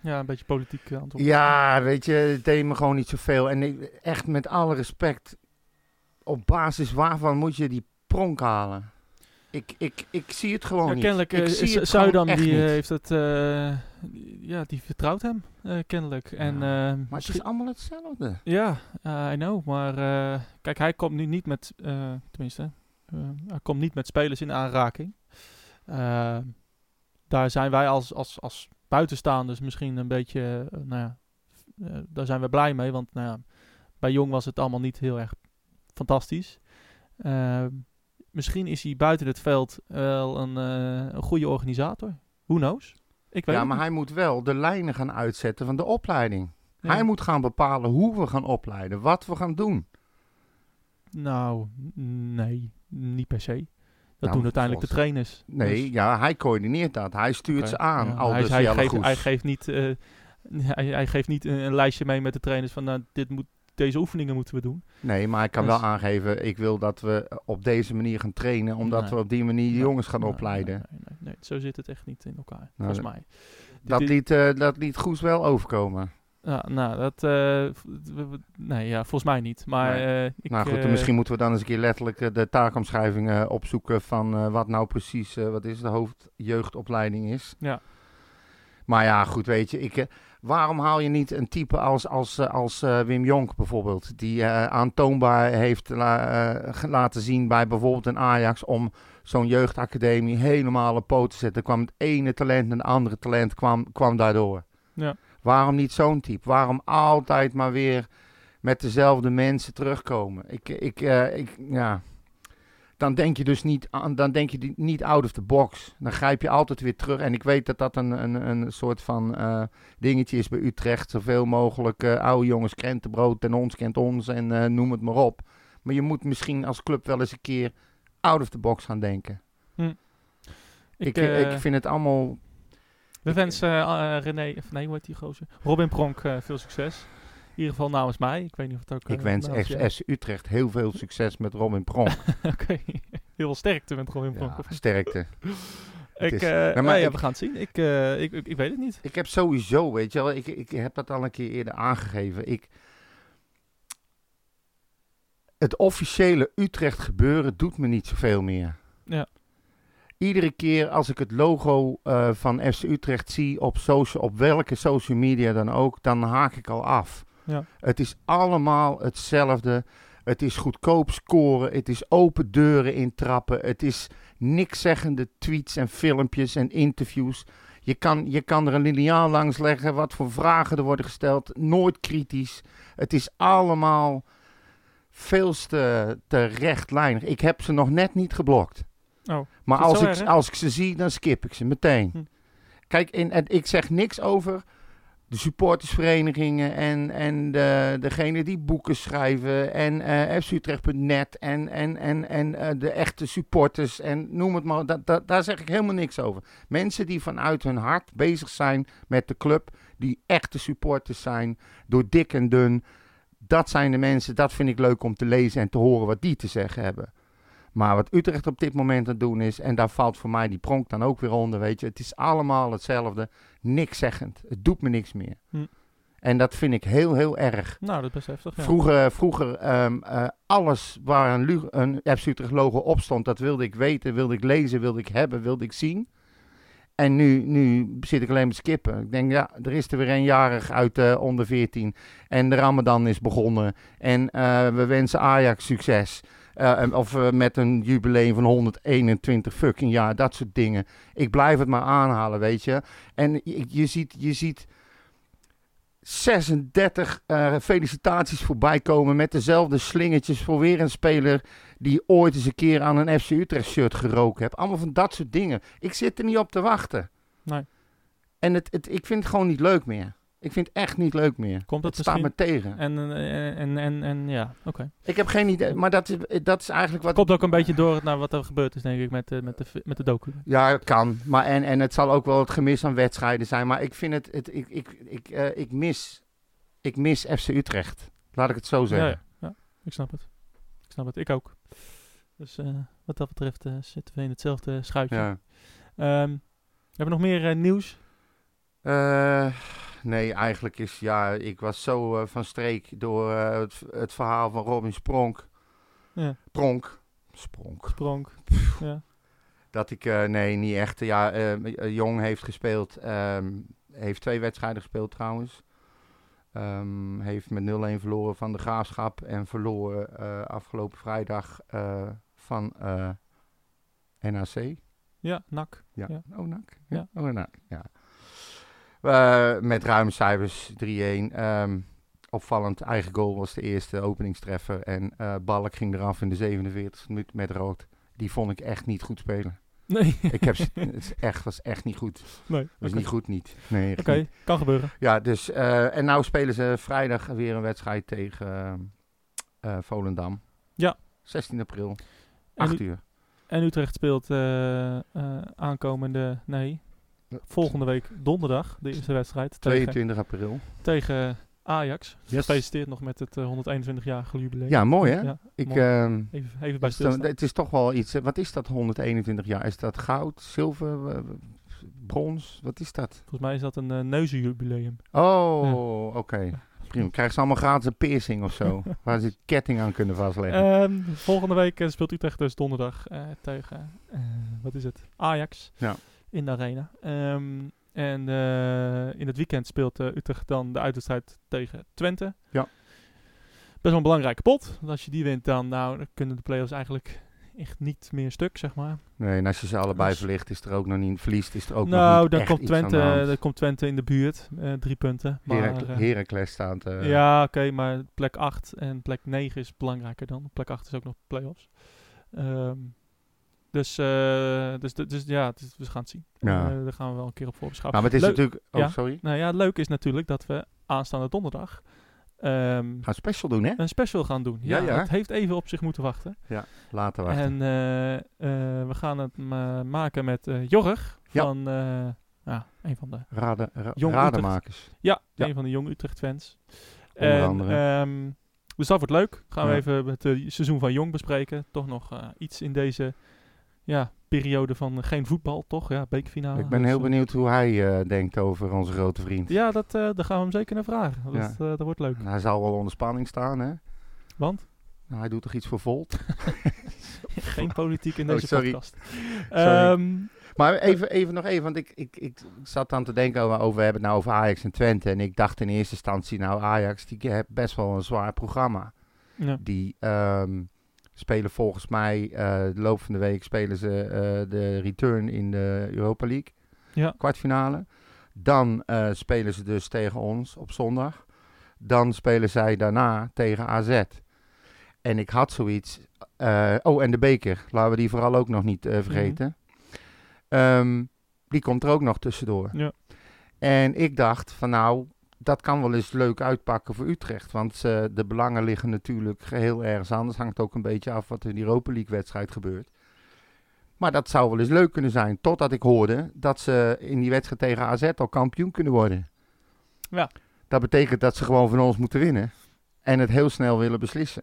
Ja, een beetje politiek antwoord. ja, weet je, het deed me gewoon niet zoveel. En ik, echt met alle respect, op basis waarvan moet je die pronk halen? Ik, ik, ik zie het gewoon Ja, niet. kennelijk, ik eh, zie Z- het Zuidam die eh, niet. heeft het, eh, ja, die vertrouwt hem, eh, kennelijk. En, Ja, eh, Maar het is allemaal hetzelfde. Ja, eh, I know. Maar eh, kijk, hij komt nu niet met, eh, tenminste, eh, hij komt niet met spelers in aanraking. Eh, daar zijn wij als, als, als buitenstaanders misschien een beetje, eh, nou ja, eh, daar zijn we blij mee. Want nou ja, bij Jong was het allemaal niet heel erg fantastisch. Eh, misschien is hij buiten het veld wel een, eh, een goede organisator. Who knows? Ik weet Ja, maar niet. hij moet wel de lijnen gaan uitzetten van de opleiding. Ja. Hij moet gaan bepalen hoe we gaan opleiden, wat we gaan doen. Nou, nee, niet per se. Dat Nou, doen uiteindelijk de trainers. Nee, Dus- ja, hij coördineert dat. Hij stuurt ze aan. ja, al hij, dus hij, Jelle geeft, hij geeft niet, eh, hij, hij geeft niet een, een lijstje mee met de trainers van nou, dit moet, deze oefeningen moeten we doen. Nee, maar hij kan Dus- wel aangeven, ik wil dat we op deze manier gaan trainen, omdat Nee. we op die manier de Nee, jongens gaan nee, opleiden. Nee, nee, nee, zo zit het echt niet in elkaar, volgens mij. Dat liet, eh, dat liet Goes wel overkomen. Ja, nou, dat, eh, nee, ja, volgens mij niet. Maar Nee. eh, ik, nou goed, misschien moeten we dan eens een keer letterlijk de taakomschrijving eh, opzoeken van wat nou precies, wat is de hoofdjeugdopleiding is. Ja. Maar ja, goed, weet je, ik, waarom haal je niet een type als, als, eh, als eh, Wim Jonk bijvoorbeeld, die eh, aantoonbaar heeft la- laten zien bij bijvoorbeeld een Ajax om zo'n jeugdacademie helemaal op poot te zetten. Er kwam het ene talent en het andere talent kwam, kwam daardoor. Ja. Waarom niet zo'n type? Waarom altijd maar weer met dezelfde mensen terugkomen? Ik, ik, ik ja. Dan denk je dus niet, aan, dan denk je niet out of the box. Dan grijp je altijd weer terug. En ik weet dat dat een, een, een soort van eh, dingetje is bij Utrecht. Zoveel mogelijk eh, oude jongens krentenbrood en ons kent ons en eh, noem het maar op. Maar je moet misschien als club wel eens een keer out of the box gaan denken. Ik, eh, ik vind het allemaal... We wensen René, of nee, hoe heet die gozer? Robin Pronk veel succes. In ieder geval namens mij. Ik weet niet of het ook... Ik eh, wens FC Utrecht heel veel succes met Robin Pronk. Oké, heel veel sterkte met Robin Pronk. Ja, sterkte. ik, is- eh, maar nou ik- we gaan het zien. Ik, eh, ik, ik, ik weet het niet. Ik heb sowieso, weet je wel, ik, ik heb dat al een keer eerder aangegeven. Ik, het officiële Utrecht gebeuren doet me niet zoveel meer. Ja. Iedere keer als ik het logo van FC Utrecht zie op, social, op welke social media dan ook, dan haak ik al af. Ja. Het is allemaal hetzelfde. Het is goedkoop scoren. Het is open deuren intrappen. Het is niks zeggende tweets en filmpjes en interviews. Je kan, je kan er een lineaal langs leggen wat voor vragen er worden gesteld. Nooit kritisch. Het is allemaal veel te, te rechtlijnig. Ik heb ze nog net niet geblokt. Oh, Maar als ik, erg, als ik ze zie, dan skip ik ze meteen. Hm. Kijk, en, en ik zeg niks over de supportersverenigingen en, en de, degene die boeken schrijven en eh fcutrecht.net en, en, en, en eh, de echte supporters en noem het maar. Dat, daar zeg ik helemaal niks over. Mensen die vanuit hun hart bezig zijn met de club, die echte supporters zijn, door dik en dun. Dat zijn de mensen, dat vind ik leuk om te lezen en te horen wat die te zeggen hebben. Maar wat Utrecht op dit moment aan het doen is, en daar valt voor mij die pronk dan ook weer onder, weet je. Het is allemaal hetzelfde, niks zeggend. Het doet me niks meer. Hm. En dat vind ik heel, heel erg. nou, dat is best heftig. Ja. Vroeger, vroeger ehm, eh, alles waar een, Lu- een FC Utrecht logo op stond, dat wilde ik weten, wilde ik lezen, wilde ik hebben, wilde ik zien. En nu, nu zit ik alleen met skippen. Ik denk, ja, er is er weer een jarig uit eh, onder 14. En de Ramadan is begonnen. En eh, we wensen Ajax succes. Eh, en- of eh, met een jubileum van 121 fucking jaar. Dat soort dingen. Ik blijf het maar aanhalen, weet je. En je, je ziet... Je ziet 36 eh, felicitaties voorbij komen met dezelfde slingertjes voor weer een speler die ooit eens een keer aan een FC Utrecht shirt geroken heeft. Allemaal van dat soort dingen. Ik zit er niet op te wachten. Nee. En het, het, ik vind het gewoon niet leuk meer. Ik vind het echt niet leuk meer. Komt het het staat me tegen. En, en, en, en, en ja, oké. Ik heb geen idee, maar dat is, dat is eigenlijk wat... Komt ook een beetje door naar wat er gebeurd is, denk ik, met, de met, de, met de docu. Ja, het kan. Maar en, en het zal ook wel het gemis aan wedstrijden zijn. Maar ik vind het, het ik, ik, ik, eh, ik, mis, ik mis FC Utrecht. Laat ik het zo zeggen. ja, ja, ik snap het. Ik snap het, ik ook. Dus eh, wat dat betreft eh, zitten we in hetzelfde schuitje. Ja. Ehm, hebben we nog meer eh, nieuws? Eh, nee, eigenlijk is, ja, ik was zo eh, van streek door eh, het, het verhaal van Robin Spronk. Ja, Pronk. Spronk. Spronk. ja. Dat ik, eh, nee, niet echt. Ja, eh, eh, Jong heeft gespeeld. ehm, heeft twee wedstrijden gespeeld trouwens. Ehm, heeft met 0-1 verloren van de Graafschap. En verloren afgelopen vrijdag van NAC. ja, nak. Ja. Ja. Oh, nak. Ja. Oh, nak. Ja. Eh, met ruime cijfers 3-1. Ehm, opvallend, eigen goal was de eerste openingstreffer. En eh Balk ging eraf in de 47e minuut met rood. Die vond ik echt niet goed spelen. Nee. Ik heb, het echt, was echt niet goed. nee. Was niet goed niet. Nee, Oké, kan gebeuren. Ja, dus, eh, en nou spelen ze vrijdag weer een wedstrijd tegen Volendam. Ja. 16 april, En 8 U- uur. En Utrecht speelt aankomende, nee, volgende week donderdag de eerste wedstrijd tegen, 22 april. tegen Ajax. Yes. Gefeliciteerd nog met het eh, 121-jarige jubileum. Ja, mooi hè? Ja, Ik, mooi. ehm, even, even bij stilstaan. dan- het is toch wel iets. eh, Wat is dat 121 jaar? Is dat goud, zilver, eh, brons? Wat is dat? Volgens mij is dat een uh, neuzenjubileum. Oh, oké. Prima. Krijgen ze allemaal gratis een piercing of zo? waar ze ketting aan kunnen vastleggen. Ehm, volgende week eh, speelt Utrecht dus donderdag eh, tegen, eh, wat is het, Ajax Ja. In de arena. Ehm, en eh, in het weekend speelt eh, Utrecht dan de uitwedstrijd tegen Twente. Ja. Best wel een belangrijke pot. Want als je die wint, dan, nou, dan kunnen de play-offs eigenlijk echt niet meer stuk, zeg maar. Nee, en als je ze allebei Dus- verlicht, is er ook nog niet, verliest, is er ook nog nou, niet dan echt komt, Twente, hand. dan komt Twente in de buurt. eh, drie punten. Maar, eh, Heracles staat... eh, ja, oké, maar plek 8 en plek 9 is belangrijker dan. Plek 8 is ook nog play-offs. Ehm, dus, eh, dus, dus, dus ja, dus we gaan het zien. Ja. Eh, daar gaan we wel een keer op voorbeschouwen. Nou, maar het is Leuk- natuurlijk... Oh, Ja. sorry. Nou ja, leuk is natuurlijk dat we aanstaande donderdag ehm, Gaan special doen, hè? een special gaan doen. Ja, Ja, ja. Het heeft even op zich moeten wachten. Later wachten. En eh, we gaan het ma- maken met Jorg Ja. van ja, een van de Raden, ra- Jong radenmakers. Ja, Ja. een van de Jong Utrecht fans. Onder En, andere. ehm, dus dat wordt leuk. Gaan we Ja. even het seizoen van Jong bespreken. Toch nog iets in deze ja, periode van eh, geen voetbal, toch? Ja, bekerfinale. Ik ben Dus, heel eh, benieuwd hoe hij eh, denkt over onze grote vriend. Ja, dat, eh, daar gaan we hem zeker naar vragen. Dat, Ja. eh, dat wordt leuk. Hij zal wel onder spanning staan, hè? Want Nou, hij doet toch iets voor Volt? geen politiek in Oh, deze sorry. podcast. Sorry. Ehm, Maar even, even nog even, want ik, ik, ik zat aan te denken over, over we hebben het nou over Ajax en Twente. En ik dacht in eerste instantie, nou Ajax, die heeft best wel een zwaar programma. ja. Die ehm, spelen volgens mij, eh, de loop van de week spelen ze eh, de return in de Europa League. Ja. Kwartfinale. Dan eh, spelen ze dus tegen ons op zondag. Dan spelen zij daarna tegen AZ. En ik had zoiets. oh, en de beker. Laten we die vooral ook nog niet eh, vergeten. Ehm, die komt er ook nog tussendoor. Ja. En ik dacht van nou, dat kan wel eens leuk uitpakken voor Utrecht. Want eh, de belangen liggen natuurlijk geheel ergens anders. Hangt ook een beetje af wat in die Europa League wedstrijd gebeurt. Maar dat zou wel eens leuk kunnen zijn. Totdat ik hoorde dat ze in die wedstrijd tegen AZ al kampioen kunnen worden. Ja. Dat betekent dat ze gewoon van ons moeten winnen. En het heel snel willen beslissen.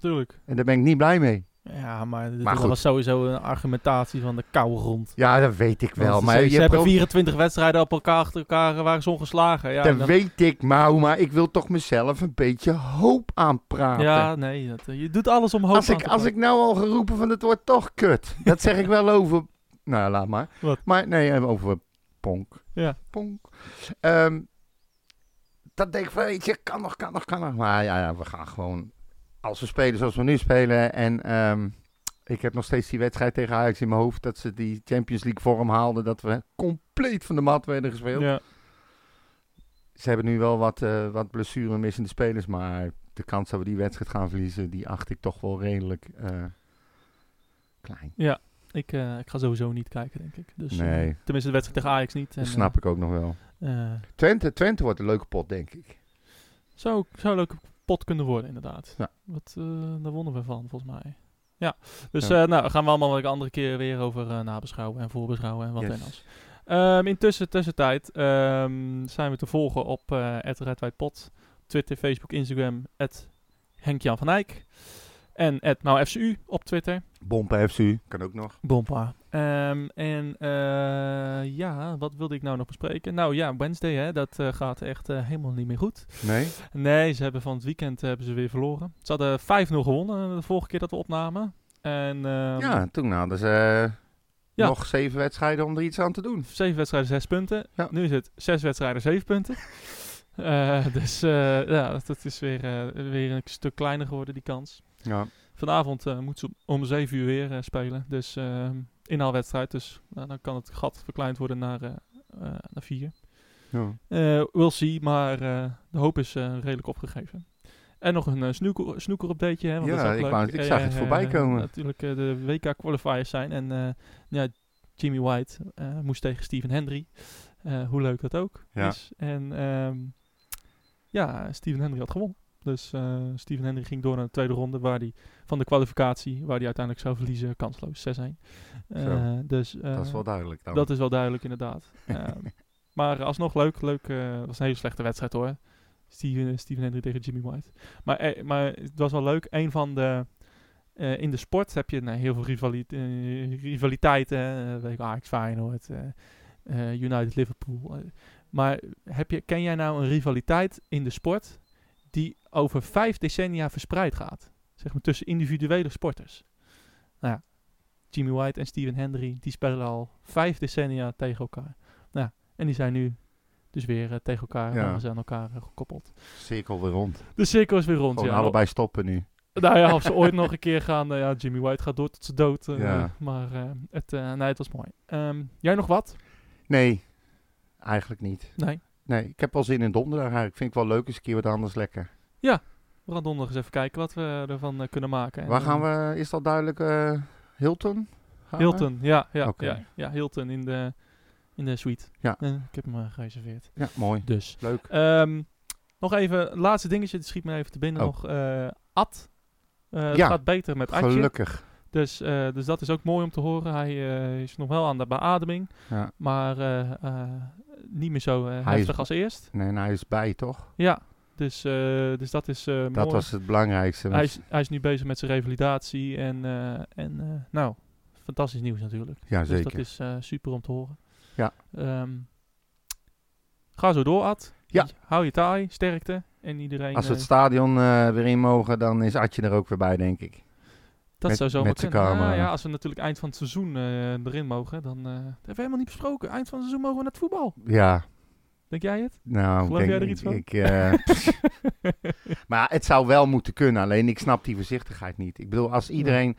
Tuurlijk. En daar ben ik niet blij mee. Ja, maar, dit Maar was sowieso een argumentatie van de koude grond. Ja, dat weet ik wel. Want Maar ze, je ze hebben pro- 24 wedstrijden op elkaar achter elkaar eh, waren ze ongeslagen. Ja, dat dan- weet ik, maar, maar ik wil toch mezelf een beetje hoop aanpraten. ja nee, dat, eh, je doet alles om hoop als aan ik, te als ik nou al geroepen van het wordt toch kut. Dat zeg ik wel over... Nou, laat maar. Wat? Maar nee, eh, over Ponk. Ja. Ponk. Ehm, dat denk ik van, weet je, kan nog, kan nog, kan nog. Maar ja, ja, we gaan gewoon... Als we spelen zoals we nu spelen en... ehm, ik heb nog steeds die wedstrijd tegen Ajax in mijn hoofd. Dat ze die Champions League vorm haalden. Dat we compleet van de mat werden gespeeld. Ja, Ze hebben nu wel wat, eh wat blessure missende spelers. Maar de kans dat we die wedstrijd gaan verliezen... die acht ik toch wel redelijk eh, klein. ik, eh, ik ga sowieso niet kijken, denk ik. Dus, tenminste, de wedstrijd tegen Ajax niet. En, Dat snap ik ook nog wel. Twente, Twente wordt een leuke pot, denk ik. zou, zou een leuke pot kunnen worden, inderdaad. Ja. Wat, eh, daar wonnen we van, volgens mij. Ja, dus Ja. eh, nou, gaan we allemaal een andere keer weer over eh, nabeschouwen en voorbeschouwen en wat Yes. en als. Ehm, intussen, tussentijd, ehm, zijn we te volgen op uh, Pot, Twitter, Facebook, Instagram, Henk-Jan van Eyck. En nou FCU op Twitter. Bompa FCU, kan ook nog. Bompa. Ehm, en eh, ja, wat wilde ik nou nog bespreken? Nou ja, Wednesday, hè, dat eh, gaat echt eh, helemaal niet meer goed. Nee? Nee, ze hebben van het weekend hebben ze weer verloren. Ze hadden 5-0 gewonnen de vorige keer dat we opnamen. En ehm, ja, toen hadden ze Ja. nog zeven wedstrijden om er iets aan te doen. zeven wedstrijden, zes punten. Ja. Nu is het zes wedstrijden, zeven punten. Dus ja, dat, dat is weer, weer een stuk kleiner geworden, die kans. Ja. Vanavond eh moet ze om 7 uur weer spelen. Dus uh, inhaalwedstrijd. Dus nou, dan kan het gat verkleind worden naar, uh, naar 4. ja. Uh, we'll see, maar de hoop is redelijk opgegeven. En nog een snoeker, snoeker updateje. Hè, want ja, dat is ook ik, leuk. ik zag het voorbij komen. natuurlijk de WK qualifiers zijn. En ja, Jimmy White moest tegen Steven Hendry. hoe leuk dat ook ja. is. En um, ja, Steven Hendry had gewonnen. Dus uh, Steven Hendry ging door naar de tweede ronde waar die, van de kwalificatie, waar hij uiteindelijk zou verliezen, kansloos 6-1. Uh, dus, uh, dat is wel duidelijk dan. Dat is wel duidelijk, inderdaad. maar alsnog leuk, leuk. Het was een hele slechte wedstrijd hoor. Steven, Steven Hendry tegen Jimmy White. Maar, eh, maar het was wel leuk. Een van de... in de sport heb je nou, heel veel rivalit rivaliteiten. weet ik, Ajax Feyenoord, United Liverpool. maar heb je, ken jij nou een rivaliteit in de sport die over vijf decennia verspreid gaat. Zeg maar tussen individuele sporters. Nou ja, Jimmy White en Steven Hendry, die spelen al vijf decennia tegen elkaar. Nou ja, en die zijn nu dus weer uh, tegen elkaar, ja. ze aan elkaar uh, gekoppeld. Cirkel weer rond. De cirkel is weer rond, Gewoon ja. allebei stoppen nu. Nou ja, of ze ooit nog een keer gaan, uh, ja, Jimmy White gaat door tot zijn dood. ja. Maar het, nee, het was mooi. Um, jij nog wat? Nee, eigenlijk niet. Nee. Nee, ik heb wel zin in donderdag eigenlijk. Vind ik wel leuk, eens een keer wat anders lekker. Ja, We gaan donderdag eens even kijken wat we ervan eh, kunnen maken. En, Waar gaan eh, we, is dat duidelijk, eh, Hilton? Gaan we? Hilton, ja, ja, ja, ja, Hilton in de, in de suite. Ja. Ik heb hem gereserveerd. Ja, mooi. Dus. Leuk. Ehm, nog even, laatste dingetje, het schiet me even te binnen Oh. nog. Ad. Eh, het Ja, gaat beter met Adje. Gelukkig. Dus, dus dat is ook mooi om te horen. Hij is nog wel aan de beademing, Ja. maar niet meer zo Hij is- heftig als eerst. Nee, en hij is bij, toch? Ja, dus, dus dat is eh, Dat mooi. was het belangrijkste. hij, is, hij is nu bezig met zijn revalidatie en, eh, en nou, fantastisch nieuws natuurlijk. ja, Dus zeker. dat is super om te horen. Ja. Ehm, ga zo door, Ad. Ja. Hou je taai, sterkte. En iedereen... Als we het stadion weer in mogen, dan is Adje er ook weer bij, denk ik. dat met- zou zomaar met zijn kunnen. Camera. ja, als we natuurlijk eind van het seizoen erin mogen, dan... dat hebben we helemaal niet besproken. Eind van het seizoen mogen we naar het voetbal. Ja, Denk jij het? nou, Geloof denk, jij er iets van? Ik, eh, maar het zou wel moeten kunnen, alleen ik snap die voorzichtigheid niet. Ik bedoel, als iedereen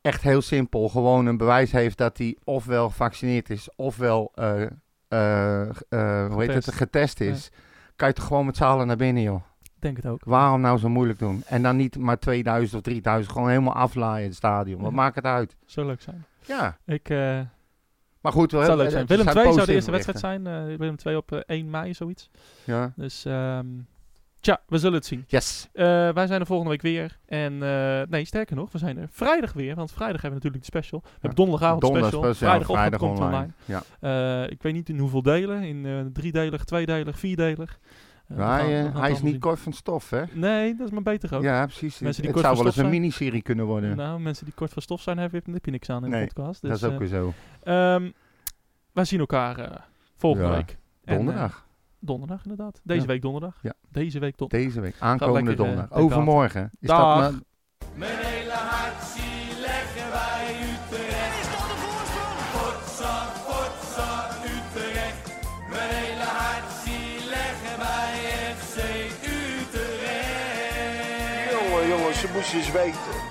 echt heel simpel gewoon een bewijs heeft dat hij ofwel gevaccineerd is, ofwel, eh, eh, hoe heet het, Getest. is, kan je toch gewoon met z'n allen naar binnen, joh. Denk het ook. Waarom nou zo moeilijk doen? En dan niet maar 2000 of 3000, gewoon helemaal aflaaien het stadion. Wat Ja. maakt het uit? Zou leuk zijn. Ja, Ik, maar goed. we hebben- leuk zijn. Willem zijn 2 zou de eerste wedstrijd zijn. eh, Willem 2 op eh, 1 mei, zoiets. Ja. Dus, ehm tja, we zullen het zien. Yes. Eh, wij zijn er volgende week weer. En eh, nee, sterker nog, we zijn er vrijdag weer. Want vrijdag hebben we natuurlijk de special. We hebben donderdagavond Donderdag special. special, Vrijdagochtend vrijdag komt online. online. Ja. Eh, ik weet niet in hoeveel delen. In eh driedelig, tweedelig, vierdelig. Eh, we Maar gaan- hij, is niet kort van stof, hè? Nee, dat is maar beter ook. Ja, precies. Mensen die het kort zou van wel eens een miniserie kunnen worden. Nou, mensen die kort van stof zijn, hebben, heb je niks aan in de podcast. Dus, dat is ook eh, weer zo. ehm, wij zien elkaar eh, volgende Ja, week. En, Donderdag. donderdag, inderdaad. Deze Ja. week donderdag. Ja. Deze week donderdag. Deze week. Aankomende lekker, donderdag. de Overmorgen. Is Dag. dat Eens weten.